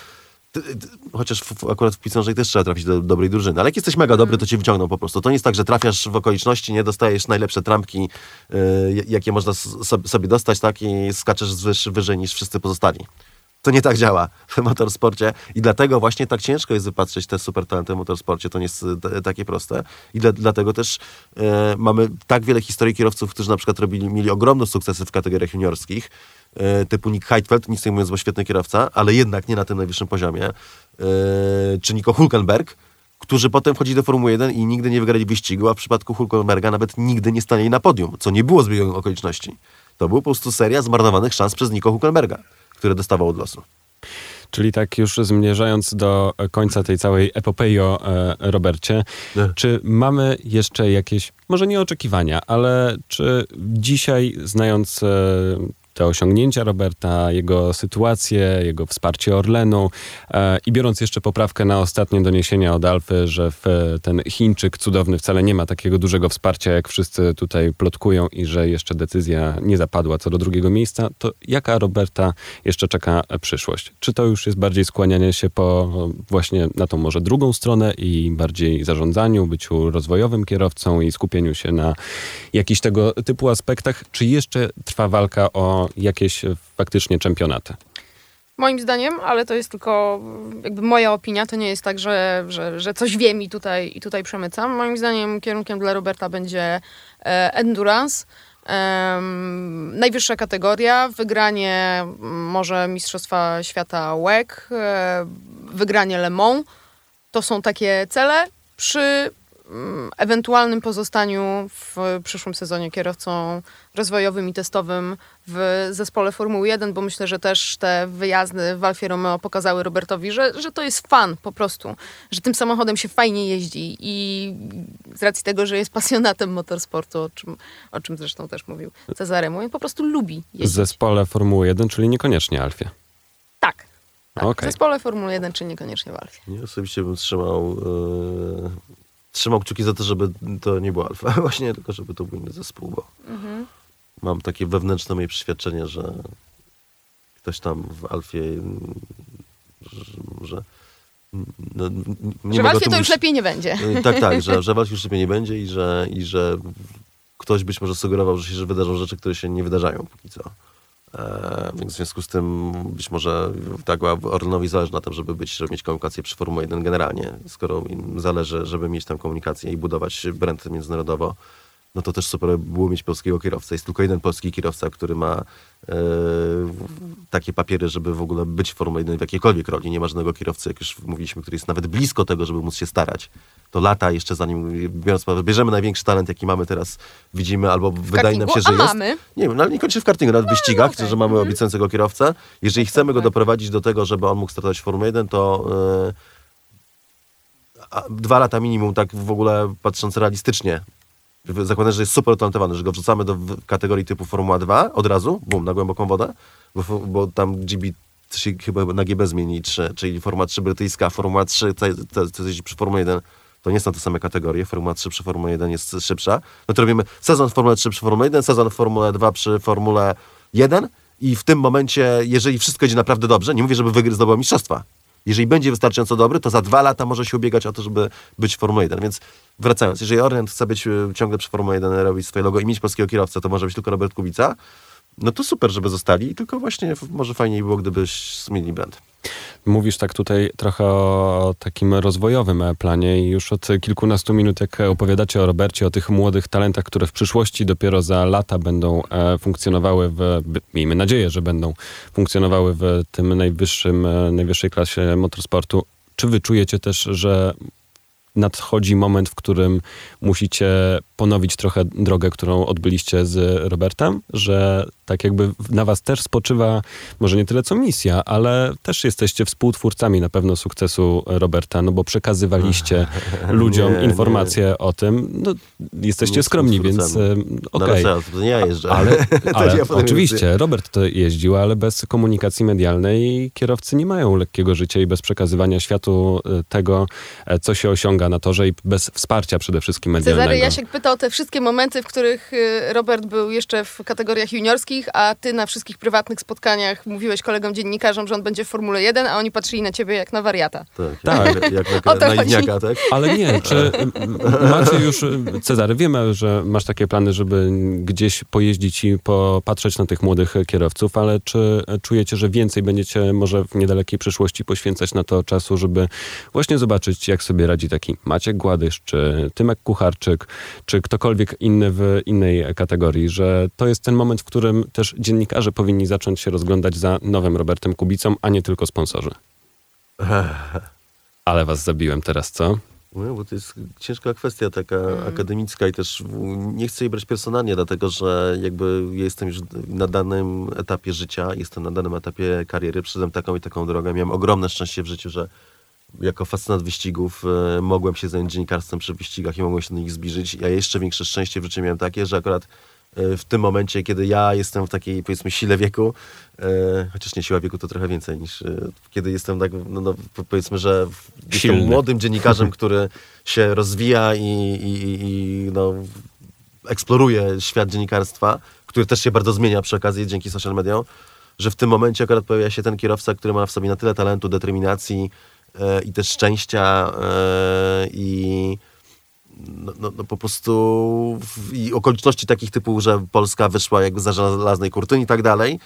chociaż w, akurat w piłce też trzeba trafić do dobrej drużyny, ale jak jesteś mega dobry, to cię wyciągną po prostu. To nie jest tak, że trafiasz w okoliczności, nie dostajesz najlepsze trampki, y, jakie można sobie dostać, tak, i skaczesz wyż, wyżej niż wszyscy pozostali. To nie tak działa w motorsporcie i dlatego właśnie tak ciężko jest wypatrzeć te super talenty w motorsporcie. To nie jest e, t- takie proste i dla, dlatego też e, mamy tak wiele historii kierowców, którzy na przykład robili, mieli ogromne sukcesy w kategoriach juniorskich, e, typu Nick Heidfeld, nic nie mówiąc, bo świetny kierowca, ale jednak nie na tym najwyższym poziomie, e, czy Nico Hulkenberg, którzy potem wchodzili do Formuły 1 i nigdy nie wygrali wyścigu, a w przypadku Hulkenberga nawet nigdy nie stanęli na podium, co nie było zbiegiem okoliczności. To była po prostu seria zmarnowanych szans przez Nico Hulkenberga, które dostawał od losu. Czyli tak już zmierzając do końca tej całej epopei o e, Robercie, Nie. czy mamy jeszcze jakieś, może nie oczekiwania, ale czy dzisiaj, znając e, te osiągnięcia Roberta, jego sytuację, jego wsparcie Orlenu e, i biorąc jeszcze poprawkę na ostatnie doniesienia od Alfy, że ten Chińczyk cudowny wcale nie ma takiego dużego wsparcia, jak wszyscy tutaj plotkują i że jeszcze decyzja nie zapadła co do drugiego miejsca, to jaka Roberta jeszcze czeka przyszłość? Czy to już jest bardziej skłanianie się po właśnie na tą może drugą stronę i bardziej zarządzaniu, byciu rozwojowym kierowcą i skupieniu się na jakichś tego typu aspektach, czy jeszcze trwa walka o jakieś e, faktycznie czempionaty? Moim zdaniem, ale to jest tylko jakby moja opinia, to nie jest tak, że, że, że coś wiem i tutaj, i tutaj przemycam. Moim zdaniem kierunkiem dla Roberta będzie e, endurance. Em, najwyższa kategoria, wygranie mm, może Mistrzostwa Świata WEC, e, wygranie Le Mans. To są takie cele przy ewentualnym pozostaniu w przyszłym sezonie kierowcą rozwojowym i testowym w zespole Formuły 1, bo myślę, że też te wyjazdy w Alfie Romeo pokazały Robertowi, że, że to jest fan po prostu, że tym samochodem się fajnie jeździ i z racji tego, że jest pasjonatem motorsportu, o czym, o czym zresztą też mówił Cezary Mój, po prostu lubi W jeździć. zespole Formuły 1, czyli niekoniecznie Alfie. Tak. tak. Okej. W zespole Formuły 1, czy niekoniecznie w Alfie. Nie, osobiście bym trzymał, e, trzymał kciuki za to, żeby to nie było alfa, właśnie, tylko żeby to był inny zespół, bo mam takie wewnętrzne moje przeświadczenie, że ktoś tam w alfie, że, że no, nie że w Alfie to już lepiej nie będzie. E, Tak, tak, że, że walki już sobie nie będzie i że, i że ktoś być może sugerował, że się że wydarzą rzeczy, które się nie wydarzają póki co. E, więc w związku z tym być może tak Orlenowi zależy na tym, żeby być, żeby mieć komunikację przy Formule 1 generalnie. Skoro im zależy, żeby mieć tam komunikację i budować brand międzynarodowo, no to też super by było mieć polskiego kierowcę. Jest tylko jeden polski kierowca, który ma e, takie papiery, żeby w ogóle być w Formule 1 w jakiejkolwiek roli. Nie ma żadnego kierowcy, jak już mówiliśmy, który jest nawet blisko tego, żeby móc się starać. To lata jeszcze zanim, biorąc pod uwagę, bierzemy największy talent, jaki mamy teraz, widzimy, albo wydaje nam się, że jest. mamy? Nie wiem, no, ale nie kończy w kartingu, nawet w wyścigach, okej. że mamy obiecującego kierowcę. Jeżeli chcemy go tak. doprowadzić do tego, żeby on mógł startować w Formule 1, to e, dwa lata minimum, tak w ogóle patrząc realistycznie, zakładając, że jest super utalentowany, że go wrzucamy do kategorii typu Formuła 2 od razu, bum, na głęboką wodę, bo, bo tam GB się chyba na GB zmieni, czy, czyli Formuła 3 brytyjska, Formuła 3, co, jeździ przy Formule 1, to nie są te same kategorie, Formuła 3 przy Formule 1 jest szybsza, no to robimy sezon Formule 3 przy Formule 1, sezon Formule 2 przy Formule 1 i w tym momencie, jeżeli wszystko idzie naprawdę dobrze, nie mówię, żeby wygry zdobył mistrzostwa, jeżeli będzie wystarczająco dobry, to za dwa lata może się ubiegać o to, żeby być w Formule 1. Więc wracając, jeżeli Orient chce być e, ciągle przy Formule 1, robić swoje logo i mieć polskiego kierowcę, to może być tylko Robert Kubica, no to super, żeby zostali, tylko właśnie może fajniej było, gdybyś zmienili brand. Mówisz tak tutaj trochę o takim rozwojowym planie i już od kilkunastu minut, jak opowiadacie o Robercie, o tych młodych talentach, które w przyszłości dopiero za lata będą e, funkcjonowały w, miejmy nadzieję, że będą funkcjonowały w tym najwyższym, e, najwyższej klasie motorsportu. Czy wy czujecie też, że nadchodzi moment, w którym musicie ponowić trochę drogę, którą odbyliście z Robertem, że tak jakby na was też spoczywa może nie tyle co misja, ale też jesteście współtwórcami na pewno sukcesu Roberta, no bo przekazywaliście ludziom Nie, informacje o tym. No, jesteście Nie skromni, więc e, No okej. to nie ja jeżdżę. Ale, ale ja oczywiście, Robert to jeździł, ale bez komunikacji medialnej kierowcy nie mają lekkiego życia i bez przekazywania światu e, tego, e, co się osiąga na torze i bez wsparcia przede wszystkim medialnego. Cezary Jasiek pyta o te wszystkie momenty, w których Robert był jeszcze w kategoriach juniorskich, a ty na wszystkich prywatnych spotkaniach mówiłeś kolegom dziennikarzom, że on będzie w Formule 1, a oni patrzyli na ciebie jak na wariata. Tak, Tak. jak, na, na tak? Ale nie, czy m, macie już, Cezary, wiemy, że masz takie plany, żeby gdzieś pojeździć i popatrzeć na tych młodych kierowców, ale czy czujecie, że więcej będziecie może w niedalekiej przyszłości poświęcać na to czasu, żeby właśnie zobaczyć, jak sobie radzi taki Maciek Gładysz, czy Tymek Kucharczyk, czy ktokolwiek inny w innej kategorii, że to jest ten moment, w którym też dziennikarze powinni zacząć się rozglądać za nowym Robertem Kubicą, a nie tylko sponsorzy. Ale was zabiłem teraz, co? No, bo to jest ciężka kwestia taka akademicka i też nie chcę jej brać personalnie, dlatego że jakby ja jestem już na danym etapie życia, jestem na danym etapie kariery, przyszedłem taką i taką drogę. Miałem ogromne szczęście w życiu, że jako fascynat wyścigów e, mogłem się zająć dziennikarstwem przy wyścigach i mogłem się do nich zbliżyć. Ja jeszcze większe szczęście w życiu miałem takie, że akurat w tym momencie, kiedy ja jestem w takiej, powiedzmy, sile wieku, e, chociaż nie siła wieku to trochę więcej niż e, kiedy jestem tak, no, no po- powiedzmy, że jestem młodym dziennikarzem, który się rozwija i, i, i- i no, eksploruje świat dziennikarstwa, który też się bardzo zmienia przy okazji dzięki social mediom, że w tym momencie akurat pojawia się ten kierowca, który ma w sobie na tyle talentu, determinacji e, i też szczęścia e, i no, no, no po prostu w, i okoliczności takich typu, że Polska wyszła jakby za żelaznej kurtyny i tak dalej,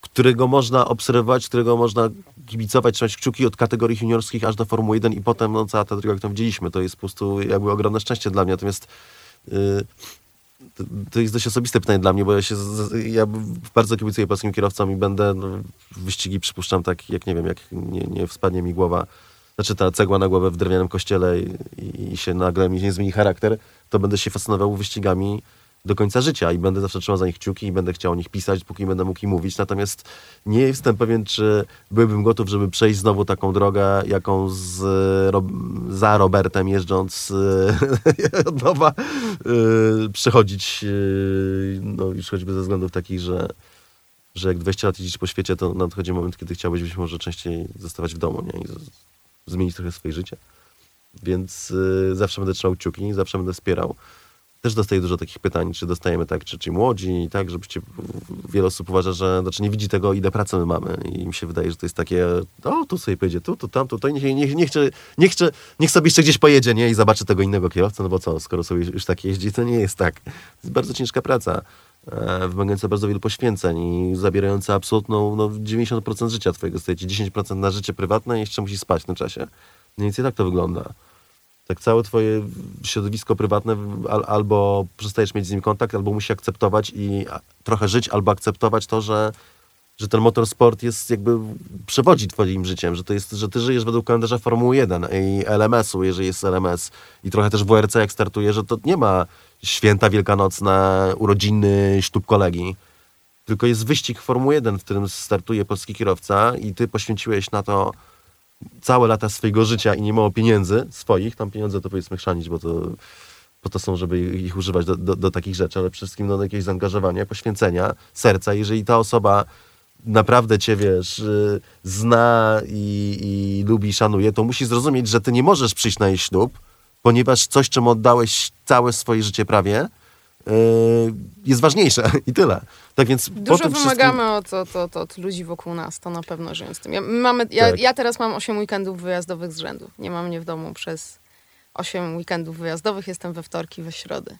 którego można obserwować, którego można kibicować, trzymać kciuki od kategorii juniorskich aż do Formuły 1 i potem no, cała ta droga, którą widzieliśmy, to jest po prostu jakby ogromne szczęście dla mnie. Natomiast y, to, jest dość osobiste pytanie dla mnie, bo ja się ja bardzo kibicuję polskim kierowcom i będę no, wyścigi przypuszczam tak, jak nie wiem, jak nie, nie wspadnie mi głowa, znaczy ta cegła na głowę w drewnianym kościele i, i, się nagle mi zmieni charakter, to będę się fascynował wyścigami do końca życia i będę zawsze trzymał za nich kciuki i będę chciał o nich pisać, póki będę mógł im mówić. Natomiast nie jestem pewien, czy byłbym gotów, żeby przejść znowu taką drogę, jaką z, Rob, za Robertem jeżdżąc e, od nowa e, przechodzić, e, no już choćby ze względów takich, że że jak 20 lat jeździsz po świecie, to nadchodzi moment, kiedy chciałbyś być może częściej zostawać w domu nie? i zmienić trochę swoje życie. Więc y, zawsze będę trzymał kciuki, zawsze będę wspierał. Też dostaję dużo takich pytań, czy dostajemy tak, czy ci młodzi tak, żebyście, wiele osób uważa, że, znaczy nie widzi tego, ile pracy my mamy i mi się wydaje, że to jest takie, o, tu sobie pojedzie, tu, tu, tam, tu, to niech, niech, niech, niech, niech, sobie jeszcze gdzieś pojedzie, nie, i zobaczy tego innego kierowcę, no bo co, skoro sobie już tak jeździ, to nie jest tak. To jest bardzo ciężka praca, e, wymagająca bardzo wielu poświęceń i zabierająca absolutną, no, 90% życia twojego, zostaje ci 10% na życie prywatne i jeszcze musisz spać tym czasie. Mniej więcej tak to wygląda tak całe twoje środowisko prywatne al, albo przestajesz mieć z nim kontakt, albo musisz akceptować i trochę żyć, albo akceptować to, że, że ten motorsport jest jakby przewodzi twoim życiem, że to jest, że ty żyjesz według kalendarza Formuły 1 i LMS-u, jeżeli jest LMS i trochę też WRC jak startuje, że to nie ma święta wielkanocna, urodziny, ślub kolegi, tylko jest wyścig Formuły 1, w którym startuje polski kierowca i ty poświęciłeś na to całe lata swojego życia i nie mało pieniędzy swoich, tam pieniądze to powiedzmy chrzanić, bo to, po to są, żeby ich używać do, do, do takich rzeczy, ale przede wszystkim do jakiegoś zaangażowania, poświęcenia, serca. Jeżeli ta osoba naprawdę cię, wiesz, y, zna i, i lubi, szanuje, to musi zrozumieć, że ty nie możesz przyjść na jej ślub, ponieważ coś, czemu oddałeś całe swoje życie prawie, jest ważniejsze i tyle. Tak więc Dużo tym wszystkim- wymagamy od, od, od, ludzi wokół nas, to na pewno żyjąc z tym. Ja, my mamy, ja, Tak. ja teraz mam 8 weekendów wyjazdowych z rzędu. Nie mam mnie w domu przez 8 weekendów wyjazdowych, jestem we wtorki, we środy.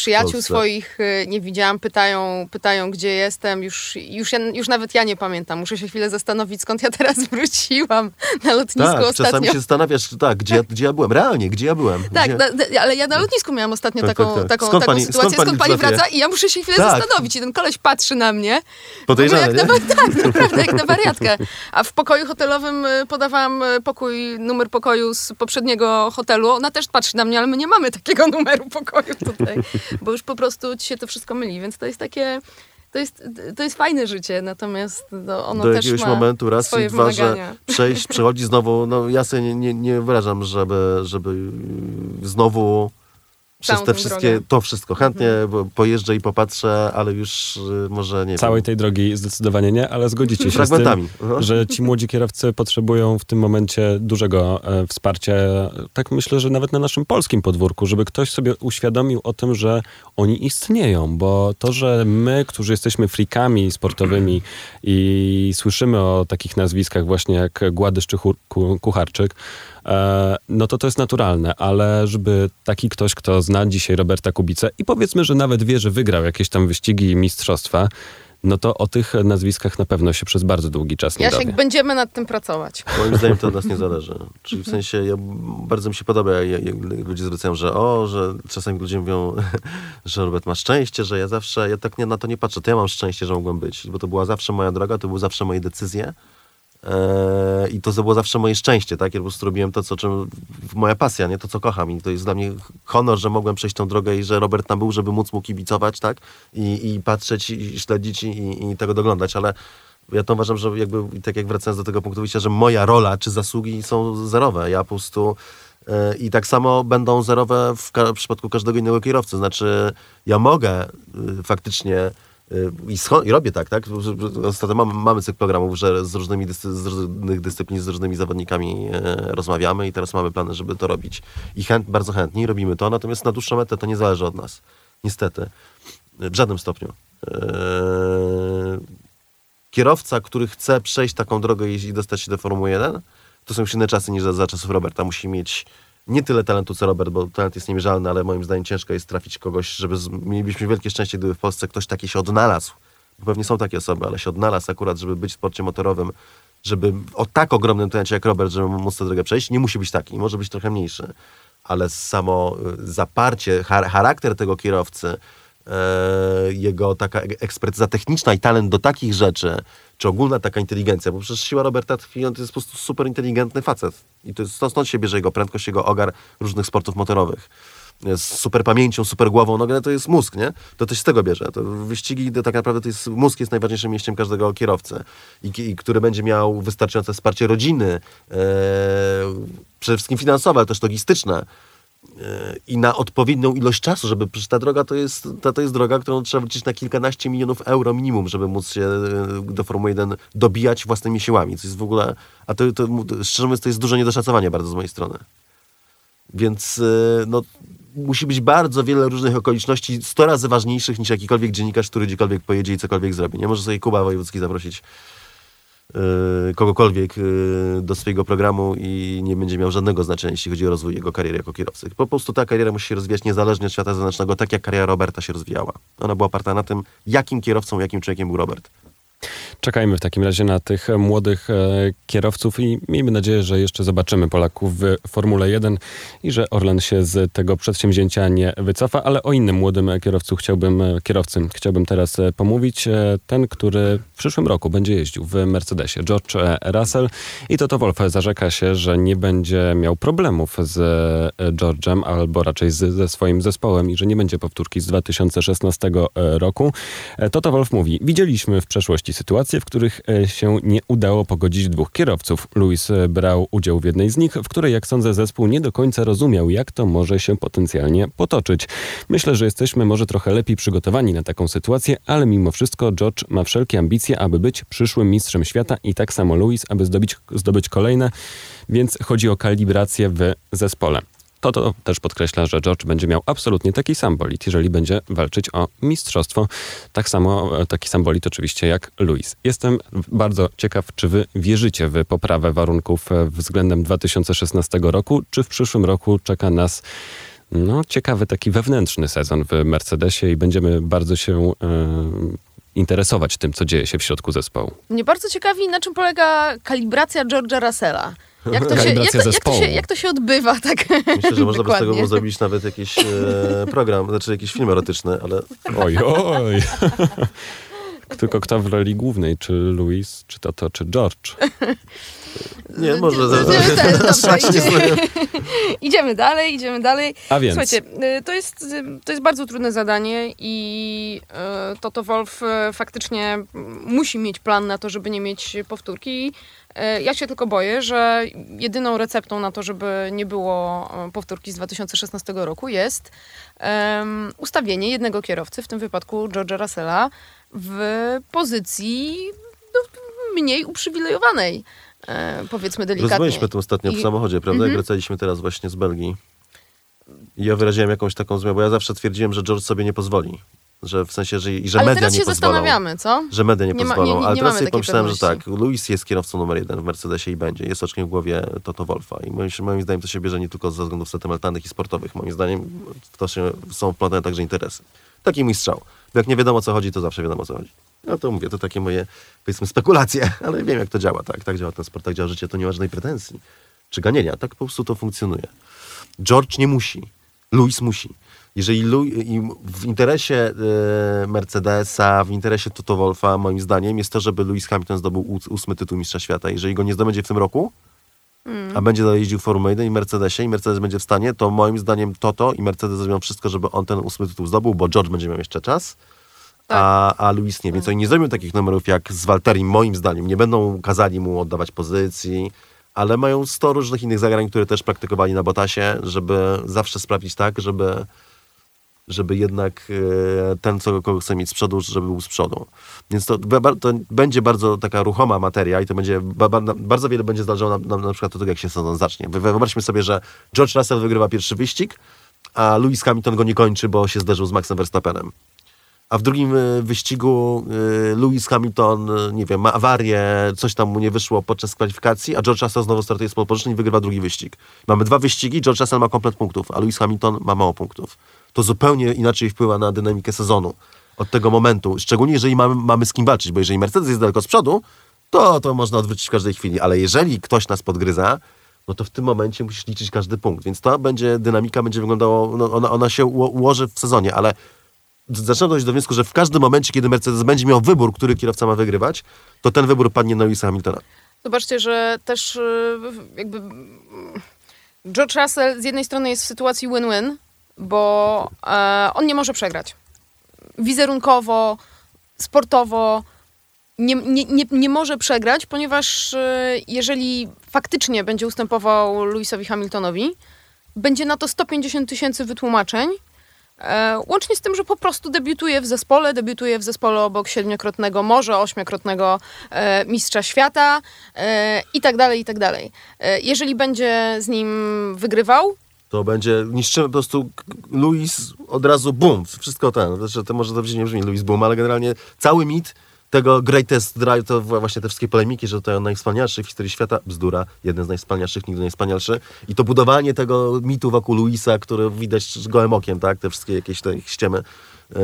Przyjaciół swoich y, nie widziałam, pytają, pytają gdzie jestem. Już, już, ja, już nawet ja nie pamiętam. Muszę się chwilę zastanowić, skąd ja teraz wróciłam na lotnisku Tak, czasami ostatnio. się zastanawiasz, tak, gdzie, gdzie ja byłem. Realnie, gdzie ja byłem. Tak, gdzie... ale ja na lotnisku miałam ostatnio Tak, taką, tak, tak. taką, Skąd taką pani- sytuację, skąd skąd pani pani wraca? i ja muszę się chwilę Tak. zastanowić i ten koleś patrzy na mnie. Ogóle jak na, tak, naprawdę, jak na wariatkę. A w pokoju hotelowym y, podawałam y, pokój, numer pokoju z poprzedniego hotelu. Ona też patrzy na mnie, ale my nie mamy takiego numeru pokoju tutaj, bo już po prostu ci się to wszystko myli, więc to jest takie... To jest, to jest fajne życie, natomiast no, ono do też jakiegoś ma momentu raz i dwa, że przejść, przechodzi znowu, no ja sobie nie, nie, nie wyrażam, żeby, żeby znowu przez te wszystkie, drogę. Mhm. to wszystko, chętnie bo pojeżdżę i popatrzę, ale już y, może nie Całej wiem, tej drogi zdecydowanie nie, ale zgodzicie się z tym, że ci młodzi kierowcy potrzebują w tym momencie dużego e, wsparcia. Tak myślę, że nawet na naszym polskim podwórku, żeby ktoś sobie uświadomił o tym, że oni istnieją, bo to, że my, którzy jesteśmy frikami sportowymi i słyszymy o takich nazwiskach właśnie jak Gładysz czy Kucharczyk, no to to jest naturalne, ale żeby taki ktoś, kto zna dzisiaj Roberta Kubicę i powiedzmy, że nawet wie, że wygrał jakieś tam wyścigi i mistrzostwa, no to o tych nazwiskach na pewno się przez bardzo długi czas nie Jasiek, dowie. będziemy nad tym pracować. Moim zdaniem to od nas nie zależy. Czyli w sensie, ja, bardzo mi się podoba, jak, jak ludzie zwracają, że o, że czasami ludzie mówią, że Robert ma szczęście, że ja zawsze, ja tak nie, na to nie patrzę, to ja mam szczęście, że mogłem być, bo to była zawsze moja droga, to były zawsze moje decyzje i to było zawsze moje szczęście, tak? Ja po prostu robiłem to, co, czym, moja pasja, nie? To, co kocham i to jest dla mnie honor, że mogłem przejść tą drogę i że Robert tam był, żeby móc mu kibicować, tak? I, i patrzeć i śledzić i, i tego doglądać, ale ja to uważam, że jakby, tak jak wracając do tego punktu wyjścia, że moja rola czy zasługi są zerowe. Ja po prostu e, i tak samo będą zerowe w, w przypadku każdego innego kierowcy. Znaczy, ja mogę y, faktycznie i, i robię tak, tak? Ostatnio mamy, mamy cykl programów, że z, różnymi z różnych dyscyplin, z różnymi zawodnikami e, rozmawiamy i teraz mamy plany, żeby to robić. I chęt, bardzo chętnie robimy to, natomiast na dłuższą metę to nie zależy od nas. Niestety. W żadnym stopniu. Eee, kierowca, który chce przejść taką drogę i i dostać się do Formuły 1, to są już inne czasy niż za, za czasów Roberta. Musi mieć nie tyle talentu co Robert, bo talent jest niemierzalny, ale moim zdaniem ciężko jest trafić kogoś, żeby z, mielibyśmy wielkie szczęście, gdyby w Polsce ktoś taki się odnalazł. Bo pewnie są takie osoby, ale się odnalazł akurat, żeby być w sporcie motorowym, żeby o tak ogromnym talencie jak Robert, żeby móc tę drogę przejść, nie musi być taki, może być trochę mniejszy. Ale samo y, zaparcie, char- charakter tego kierowcy, e, jego taka e- ekspertyza techniczna i talent do takich rzeczy, czy ogólna taka inteligencja, bo przecież siła Roberta tkwi, on to jest po prostu super inteligentny facet. I to jest, stąd, się bierze jego prędkość, jego ogar różnych sportów motorowych. Z super pamięcią, super głową, no to jest mózg, nie? To też z tego bierze. To wyścigi to tak naprawdę to jest, mózg jest najważniejszym mięściem każdego kierowcy. I, i który będzie miał wystarczające wsparcie rodziny, e, przede wszystkim finansowe, ale też logistyczne i na odpowiednią ilość czasu, żeby ta droga to jest, ta, to jest droga, którą trzeba wliczyć na kilkanaście milionów euro minimum, żeby móc się e, do Formuły 1 dobijać własnymi siłami. Co jest w ogóle, a to, to szczerze mówiąc, to jest duże niedoszacowanie bardzo z mojej strony. Więc e, no, musi być bardzo wiele różnych okoliczności, 100 razy ważniejszych niż jakikolwiek dziennikarz, który gdziekolwiek pojedzie i cokolwiek zrobi. Nie może sobie Kuba Wojewódzki zaprosić kogokolwiek e, do swojego programu i nie będzie miał żadnego znaczenia, jeśli chodzi o rozwój jego kariery jako kierowcy. Po prostu ta kariera musi się rozwijać niezależnie od świata zewnętrznego, tak jak kariera Roberta się rozwijała. Ona była oparta na tym, jakim kierowcą, jakim człowiekiem był Robert. Czekajmy w takim razie na tych e, młodych e, kierowców i miejmy nadzieję, że jeszcze zobaczymy Polaków w Formule 1 i że Orlen się z tego przedsięwzięcia nie wycofa, ale o innym młodym kierowcu chciałbym, e, kierowcy chciałbym teraz e, pomówić. E, Ten, który w przyszłym roku będzie jeździł w Mercedesie, George e, Russell i Toto Wolff zarzeka się, że nie będzie miał problemów z e, George'em albo raczej z, ze swoim zespołem i że nie będzie powtórki z 2016 roku. E, Toto Wolff mówi, widzieliśmy w przeszłości sytuacje, w których e, się nie udało pogodzić dwóch kierowców. Lewis e, brał udział w jednej z nich, w której, jak sądzę, zespół nie do końca rozumiał, jak to może się potencjalnie potoczyć. Myślę, że jesteśmy może trochę lepiej przygotowani na taką sytuację, ale mimo wszystko George ma wszelkie ambicje, aby być przyszłym mistrzem świata i tak samo Lewis, aby zdobyć, zdobyć kolejne, więc chodzi o kalibrację w zespole. To, to też podkreśla, że George będzie miał absolutnie taki sam bolid, jeżeli będzie walczyć o mistrzostwo. Tak samo, e, taki sam bolid oczywiście jak Luis. Jestem bardzo ciekaw, czy wy wierzycie w poprawę warunków e, względem 2016 roku, czy w przyszłym roku czeka nas No, ciekawy taki wewnętrzny sezon w Mercedesie i będziemy bardzo się e, interesować tym, co dzieje się w środku zespołu. Mnie bardzo ciekawi, na czym polega kalibracja George'a Russella. Jak to, się, jak, Kalibracja to, jak, to się, zespołu. jak to się odbywa, tak? Myślę, że można by z tego zrobić nawet jakiś e, program, znaczy jakiś film erotyczny, ale Oj, oj. Tylko kto w roli głównej? Czy Louis, czy Toto, czy George? Nie, może... Strasznie idziemy- dalej, idziemy dalej. A więc, Słuchajcie, y, to jest, y, to jest bardzo trudne zadanie i y, Toto Wolf y, faktycznie mm, musi mieć plan na to, żeby nie mieć powtórki. Y, Ja się tylko boję, że jedyną receptą na to, żeby nie było y, powtórki z 2016 roku jest em, ustawienie jednego kierowcy, w tym wypadku George'a Russella, w pozycji no, mniej uprzywilejowanej, e, powiedzmy delikatnie. Rozmawialiśmy tym ostatnio w I- samochodzie, prawda? Jak Mhm. wracaliśmy teraz właśnie z Belgii. I ja wyraziłem jakąś taką zmianę, bo ja zawsze twierdziłem, że George sobie nie pozwoli. Że w sensie, że, i że Ale media teraz nie się pozwolą. zastanawiamy, co? Że media nie, Nie ma- pozwolą. nie- nie- Ale teraz sobie pomyślałem, że tak, pewności. Luis jest kierowcą numer jeden w Mercedesie i będzie. Jest oczkiem w głowie Toto Wolfa. I moim, moim zdaniem to się bierze nie tylko ze względów sentymentalnych i sportowych. Moim zdaniem to się, są wplątane także interesy. Taki mój strzał. Jak nie wiadomo o co chodzi, to zawsze wiadomo o co chodzi. No to mówię, to takie moje, powiedzmy, spekulacje, ale wiem jak to działa, tak? Tak działa ten sport, tak działa życie, to nie ma żadnej pretensji czy ganienia. Tak po prostu to funkcjonuje. George nie musi. Luis musi. Jeżeli i w interesie e, Mercedesa, w interesie Toto Wolfa, moim zdaniem, jest to, żeby Lewis Hamilton zdobył ós- ósmy tytuł Mistrza Świata. Jeżeli go nie zdobędzie w tym roku, a będzie dalej jeździł w Formule 1 i Mercedesie i Mercedes będzie w stanie, to moim zdaniem Toto i Mercedes zrobią wszystko, żeby on ten ósmy tytuł zdobył, bo George będzie miał jeszcze czas, a, a Luis nie. Więc oni nie zrobią takich numerów jak z Walterim, moim zdaniem. Nie będą kazali mu oddawać pozycji, ale mają 100 różnych innych zagrań, które też praktykowali na Botasie, żeby zawsze sprawić tak, żeby żeby jednak e, ten, co kogo chce mieć z przodu, żeby był z przodu. Więc to, to będzie bardzo taka ruchoma materia i to będzie, ba, ba, bardzo wiele będzie zależało na, przykład od tego, jak się sezon zacznie. Wy- Wyobraźmy sobie, że George Russell wygrywa pierwszy wyścig, a Lewis Hamilton go nie kończy, bo się zderzył z Maxem Verstappenem. A w drugim e, wyścigu e, Lewis Hamilton, e, nie wiem, ma awarię, coś tam mu nie wyszło podczas kwalifikacji, a George Russell znowu startuje z pole i wygrywa drugi wyścig. Mamy dwa wyścigi, George Russell ma komplet punktów, a Lewis Hamilton ma mało punktów. To zupełnie inaczej wpływa na dynamikę sezonu od tego momentu. Szczególnie jeżeli mamy, mamy z kim walczyć, bo jeżeli Mercedes jest daleko z przodu, to, to można odwrócić w każdej chwili, ale jeżeli ktoś nas podgryza, no to w tym momencie musisz liczyć każdy punkt. Więc to będzie, dynamika będzie wyglądało, no ona, ona się uło- ułoży w sezonie, ale zaczynam dojść do wniosku, że w każdym momencie, kiedy Mercedes będzie miał wybór, który kierowca ma wygrywać, to ten wybór padnie na Lewisa Hamiltona. Zobaczcie, że też y, jakby mm, George Russell z jednej strony jest w sytuacji win-win, bo e, on nie może przegrać. Wizerunkowo, sportowo nie, nie, nie, nie może przegrać, ponieważ y, jeżeli faktycznie będzie ustępował Lewisowi Hamiltonowi, będzie na to 150 tysięcy wytłumaczeń, E, łącznie z tym, że po prostu debiutuje w zespole, debiutuje w zespole obok siedmiokrotnego, może ośmiokrotnego e, mistrza świata e, i tak dalej, i tak dalej. E, jeżeli będzie z nim wygrywał, To będzie, niszczymy po prostu Louis od razu bum, wszystko ten. Znaczy, to może dobrze nie brzmi Louis Boom, ale generalnie cały mit tego Greatest Drive, to wła- właśnie te wszystkie polemiki, że to najwspanialszy w historii świata, bzdura, jeden z najwspanialszych, nigdy najwspanialszy. I to budowanie tego mitu wokół Louisa, który widać gołym okiem, tak, te wszystkie jakieś te ściemy yy,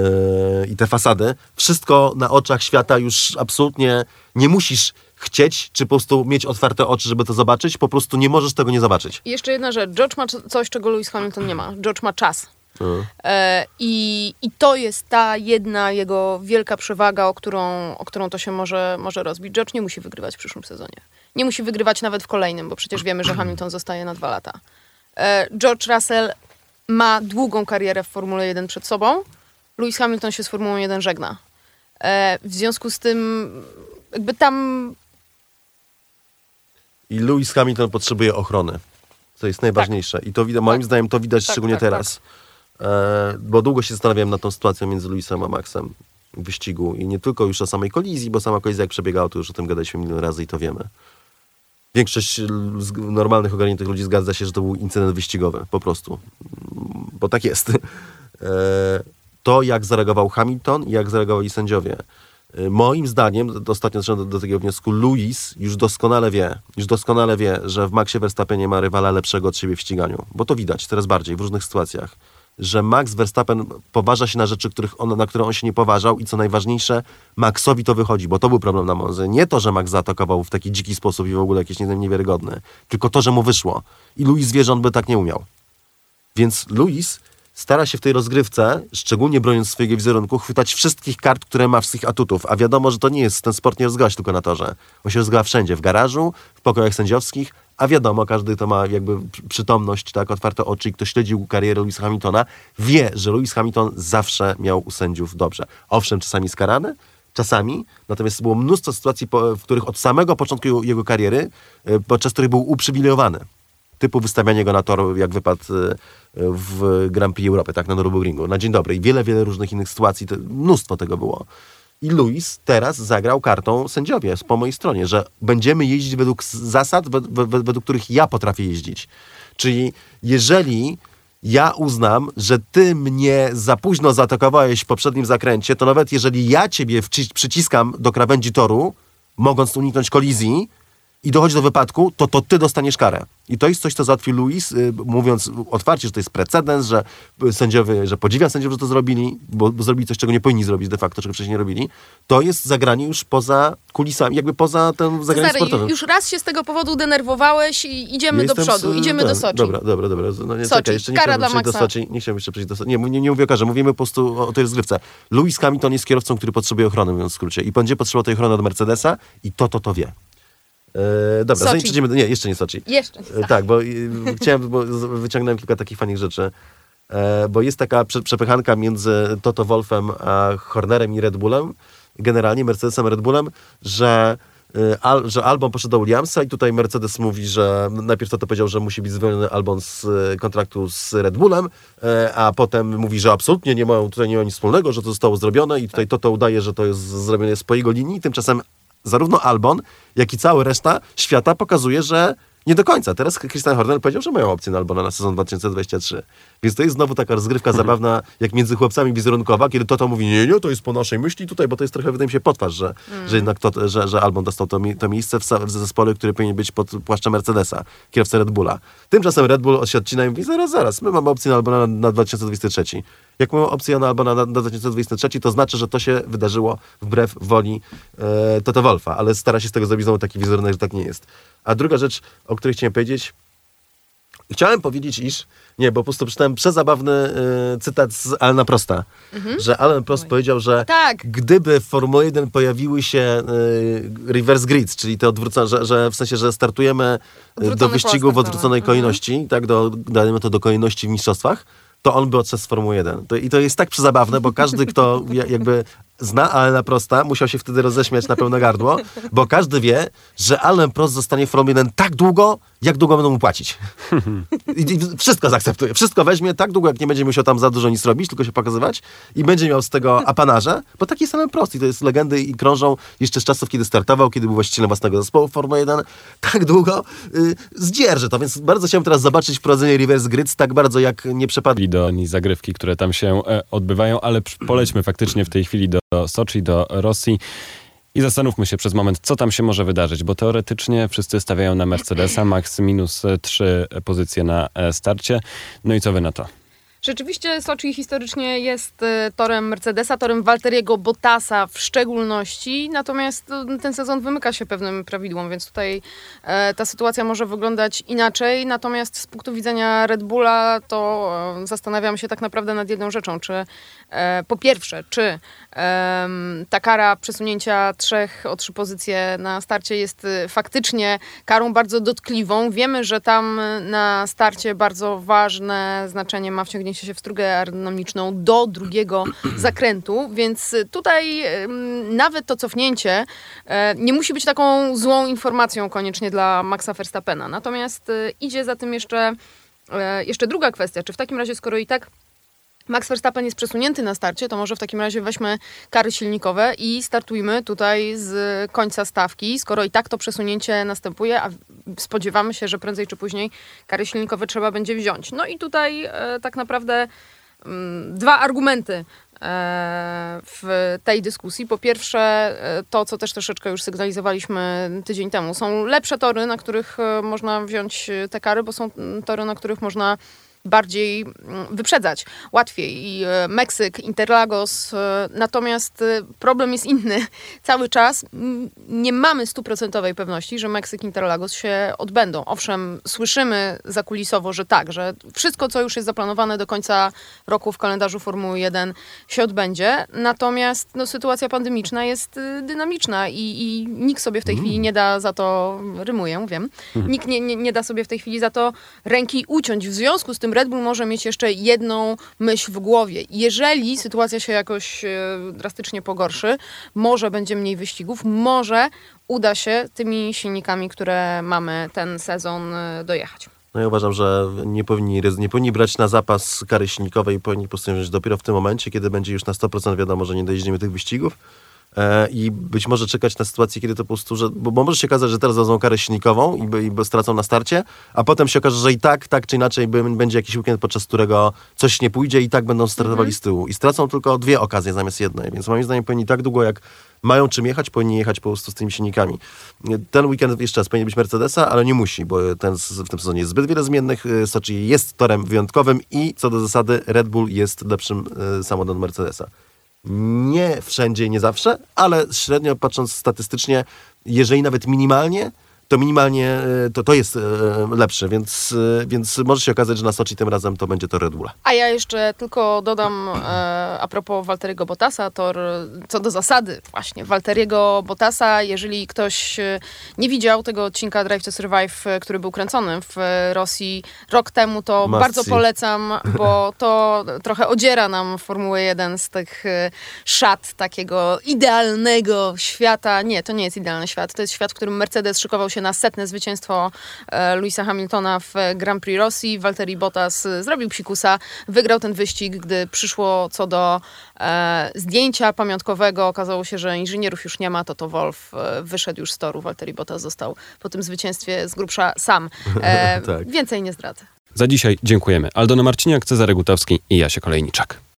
i te fasady, wszystko na oczach świata już absolutnie nie musisz chcieć, czy po prostu mieć otwarte oczy, żeby to zobaczyć, po prostu nie możesz tego nie zobaczyć. I jeszcze jedna rzecz. George ma coś, czego Lewis Hamilton nie ma. George ma czas. Mhm. E, i, I to jest ta jedna jego wielka przewaga, o którą, o którą to się może, może rozbić. George nie musi wygrywać w przyszłym sezonie. Nie musi wygrywać nawet w kolejnym, bo przecież wiemy, że Hamilton zostaje na dwa lata. E, George Russell ma długą karierę w Formule 1 przed sobą. Lewis Hamilton się z Formułą 1 żegna. E, w związku z tym jakby tam I Lewis Hamilton potrzebuje ochrony, co jest najważniejsze. I to widać, moim Tak. zdaniem to widać Tak, szczególnie tak, teraz. E, bo długo się zastanawiałem nad tą sytuacją między Lewisem a Maxem w wyścigu. I nie tylko już o samej kolizji, bo sama kolizja jak przebiegała, to już o tym gadaliśmy milion razy i to wiemy. Większość normalnych, ogarniętych ludzi zgadza się, że to był incydent wyścigowy, po prostu. Mm, Bo tak jest. E, to, jak zareagował Hamilton i jak zareagowali sędziowie. Y, Moim zdaniem, ostatnio doszedłem do, do takiego wniosku, Luis już doskonale wie, już doskonale wie, że w Maxie Verstappenie ma rywala lepszego od siebie w ściganiu. Bo to widać coraz bardziej w różnych sytuacjach. Że Max Verstappen poważa się na rzeczy, których on, na które on się nie poważał i co najważniejsze, Maxowi to wychodzi, bo to był problem na Monzy. Nie to, że Max zaatakował w taki dziki sposób i w ogóle jakieś nie- niewiarygodne, tylko to, że mu wyszło. I Luis wie, że on by tak nie umiał. Więc Luis stara się w tej rozgrywce, szczególnie broniąc swojego wizerunku, chwytać wszystkich kart, które ma, wszystkich atutów. A wiadomo, że to nie jest, ten sport nie rozgrywa się tylko na torze. On się rozgrywa wszędzie, w garażu, w pokojach sędziowskich, a wiadomo, każdy, kto ma jakby przy- przytomność, tak, otwarte oczy i kto śledził karierę Louisa Hamiltona, wie, że Lewis Hamilton zawsze miał u sędziów dobrze. Owszem, czasami skarany, czasami, natomiast było mnóstwo sytuacji, w których od samego początku jego- kariery, e, podczas których był uprzywilejowany typu wystawianie go na tor, jak wypadł e, w Grand Prix Europy, tak, na Nürburgringu, na dzień dobry. I wiele, wiele różnych innych sytuacji, mnóstwo tego było. I Luis teraz zagrał kartą sędziowie po mojej stronie, że będziemy jeździć według zasad, wed- wed- według których ja potrafię jeździć. Czyli jeżeli ja uznam, że ty mnie za późno zaatakowałeś w poprzednim zakręcie, to nawet jeżeli ja ciebie przyciskam do krawędzi toru, mogąc uniknąć kolizji, i dochodzi do wypadku, to to ty dostaniesz karę. I to jest coś, co załatwił Luis, y, mówiąc otwarcie, że to jest precedens, że y, sędziowie, że podziwiam sędziów, że to zrobili, bo, bo zrobili coś, czego nie powinni zrobić de facto, czego wcześniej nie robili. To jest zagranie już poza kulisami, jakby poza tym zagraniem Cezary, sportowym. już raz się z tego powodu denerwowałeś i idziemy do przodu, z- idziemy do Soczi. Dobra, dobra, dobra. No nie, Soczi. czekaj, jeszcze nie Kara dla przejść do Maxa. Soczi. Nie chciałbym jeszcze przejść do Soczi. Nie, nie, nie mówię o karze, mówimy po prostu o, o tej rozgrywce. Lewis Hamilton jest kierowcą, który potrzebuje ochrony, mówiąc w skrócie. I będzie potrzebował tej ochrony od Mercedesa i to, to, to wie. E, dobra, zanim przejdziemy do... Nie, jeszcze nie Soczi. Jeszcze. E, Tak, bo y, chciałem, bo wyciągnąłem kilka takich fajnych rzeczy. E, bo jest taka prze, przepychanka między Toto Wolfem a Hornerem i Red Bullem, generalnie Mercedesem Red Bullem, że, y, Al, że Albon poszedł do Williamsa i tutaj Mercedes mówi, że najpierw Toto powiedział, że musi być zwolniony Albon z kontraktu z Red Bullem, e, a potem mówi, że absolutnie nie mają tutaj nie ma nic wspólnego, że to zostało zrobione i tutaj Toto udaje, że to jest zrobione z po jego linii, tymczasem zarówno Albon, jak i cała reszta świata pokazuje, że nie do końca. Teraz Christian Horner powiedział, że mają opcję na Albona na sezon 2023. Więc to jest znowu taka rozgrywka zabawna, jak między chłopcami wizerunkowa, kiedy Toto mówi, nie, nie, to jest po naszej myśli tutaj, bo to jest trochę, wydaje mi się, potwarz, że, że jednak to, że, że Albon dostał to, mi- to miejsce w, w zespole, który powinien być pod płaszczem Mercedesa, kierowca Red Bulla. Tymczasem Red Bull się odcina i mówi, zaraz, zaraz, my mamy opcję na Albona na, na 2023. Jak mamy opcję na Albona na, na 2023, to znaczy, że to się wydarzyło wbrew woli e, Toto Wolfa, ale stara się z tego zrobić znowu taki wizerunek, że tak nie jest. A druga rzecz, o której chciałem powiedzieć, Chciałem powiedzieć, iż nie, bo po prostu przeczytałem przezabawny y, cytat z Alana Prosta, że Alan Prost powiedział, że Tak. gdyby w Formule 1 pojawiły się y, reverse grids, czyli te odwrócone, że, że w sensie, że startujemy y, do wyścigu w odwróconej startowe. kolejności, tak, do, dajemy to do kolejności w mistrzostwach, to on by odszedł z Formuły 1. To, I to jest tak przezabawne, bo każdy, kto ja- jakby zna Alana Prosta, musiał się wtedy roześmiać na pełne gardło, bo każdy wie, że Alan Prost zostanie 1 tak długo, jak długo będą mu płacić. I, wszystko zaakceptuje. Wszystko weźmie tak długo, jak nie będzie musiał tam za dużo nic robić, tylko się pokazywać i będzie miał z tego apanarze, bo taki jest Alan Prost i to jest legendy i krążą jeszcze z czasów, kiedy startował, kiedy był właścicielem własnego zespołu w Formule 1. Tak długo y, zdzierży to, więc bardzo chciałem teraz zobaczyć wprowadzenie reverse grids tak bardzo, jak nie przepadli. do ani zagrywki, które tam się e, odbywają, ale polećmy faktycznie w tej chwili do Soczi, do Rosji i zastanówmy się przez moment, co tam się może wydarzyć, bo teoretycznie wszyscy stawiają na Mercedesa, max minus e, trzy pozycje na e, starcie. No i co wy na to? Rzeczywiście Soczi historycznie jest e, torem Mercedesa, torem Walteriego Bottasa w szczególności, natomiast e, ten sezon wymyka się pewnym prawidłom, więc tutaj e, ta sytuacja może wyglądać inaczej. Natomiast z punktu widzenia Red Bulla to e, zastanawiam się tak naprawdę nad jedną rzeczą, czy e, po pierwsze, czy ta kara przesunięcia trzech o trzy pozycje na starcie jest e, faktycznie karą bardzo dotkliwą. Wiemy, że tam e, na starcie bardzo ważne znaczenie ma wciągnięcie się w strugę aerodynamiczną do drugiego zakrętu, więc e, tutaj nawet to cofnięcie e, nie musi być taką złą informacją koniecznie dla Maxa Verstappena. Natomiast e, idzie za tym jeszcze, e, jeszcze druga kwestia, czy w takim razie, skoro i tak Max Verstappen jest przesunięty na starcie, to może w takim razie weźmy kary silnikowe i startujmy tutaj z końca stawki, skoro i tak to przesunięcie następuje, a spodziewamy się, że prędzej czy później kary silnikowe trzeba będzie wziąć. No i tutaj e, tak naprawdę mm, dwa argumenty w tej dyskusji. Po pierwsze, e, to, co też troszeczkę już sygnalizowaliśmy tydzień temu, są lepsze tory, na których e, można wziąć te kary, bo są tory, na których można bardziej mm, wyprzedzać, łatwiej. I e, Meksyk, Interlagos. E, natomiast e, problem jest inny. Cały czas nie mamy stuprocentowej pewności, że Meksyk, Interlagos się odbędą. Owszem, słyszymy zakulisowo, że tak, że wszystko, co już jest zaplanowane do końca roku w kalendarzu Formuły 1 się odbędzie. Natomiast no, sytuacja pandemiczna jest dynamiczna i, i nikt sobie w tej mm. chwili nie da za to, rymuję, wiem, mm. nikt nie, nie, nie da sobie w tej chwili za to ręki uciąć. W związku z tym Red Bull może mieć jeszcze jedną myśl w głowie. Jeżeli sytuacja się jakoś e, drastycznie pogorszy, może będzie mniej wyścigów, może uda się tymi silnikami, które mamy ten sezon e, dojechać. No ja uważam, że nie powinni, nie powinni brać na zapas kary silnikowej, powinni postanowić dopiero w tym momencie, kiedy będzie już na 100% wiadomo, że nie dojeździmy tych wyścigów i być może czekać na sytuację, kiedy to po prostu, że, bo, bo może się okazać, że teraz dadzą karę silnikową i, i stracą na starcie, a potem się okaże, że i tak, tak czy inaczej będzie jakiś weekend, podczas którego coś nie pójdzie i tak będą startowali mhm. z tyłu. I stracą tylko dwie okazje zamiast jednej, więc moim zdaniem powinni tak długo, jak mają czym jechać, powinni jechać po prostu z tymi silnikami. Ten weekend jeszcze raz powinien być Mercedesa, ale nie musi, bo ten w tym sezonie jest zbyt wiele zmiennych. Y, Sochi jest torem wyjątkowym i co do zasady Red Bull jest lepszym y, samochodem Mercedesa. Nie wszędzie, nie zawsze, ale średnio patrząc statystycznie, jeżeli nawet minimalnie, to minimalnie e, to, to jest e, lepsze, więc, e, więc może się okazać, że na Sochi tym razem to będzie to Red Bulla. A ja jeszcze tylko dodam a propos Walteriego Bottasa, to co do zasady właśnie Walteriego Bottasa, jeżeli ktoś nie widział tego odcinka Drive to Survive, który był kręcony w Rosji rok temu, to bardzo polecam, bo to trochę odziera nam Formułę 1 z tych szat takiego idealnego świata. Nie, to nie jest idealny świat, to jest świat, w którym Mercedes szykował się na setne zwycięstwo e, Louisa Hamiltona w Grand Prix Rosji. Valtteri Bottas e, zrobił psikusa, wygrał ten wyścig, gdy przyszło co do e, zdjęcia pamiątkowego. Okazało się, że inżynierów już nie ma, to to Wolf wyszedł już z toru. Valtteri Bottas został po tym zwycięstwie z grubsza sam. Tak. Więcej nie zdradzę. Za dzisiaj dziękujemy. Aldona Marciniak, Cezary Gutowski i Jasie Kolejniczak.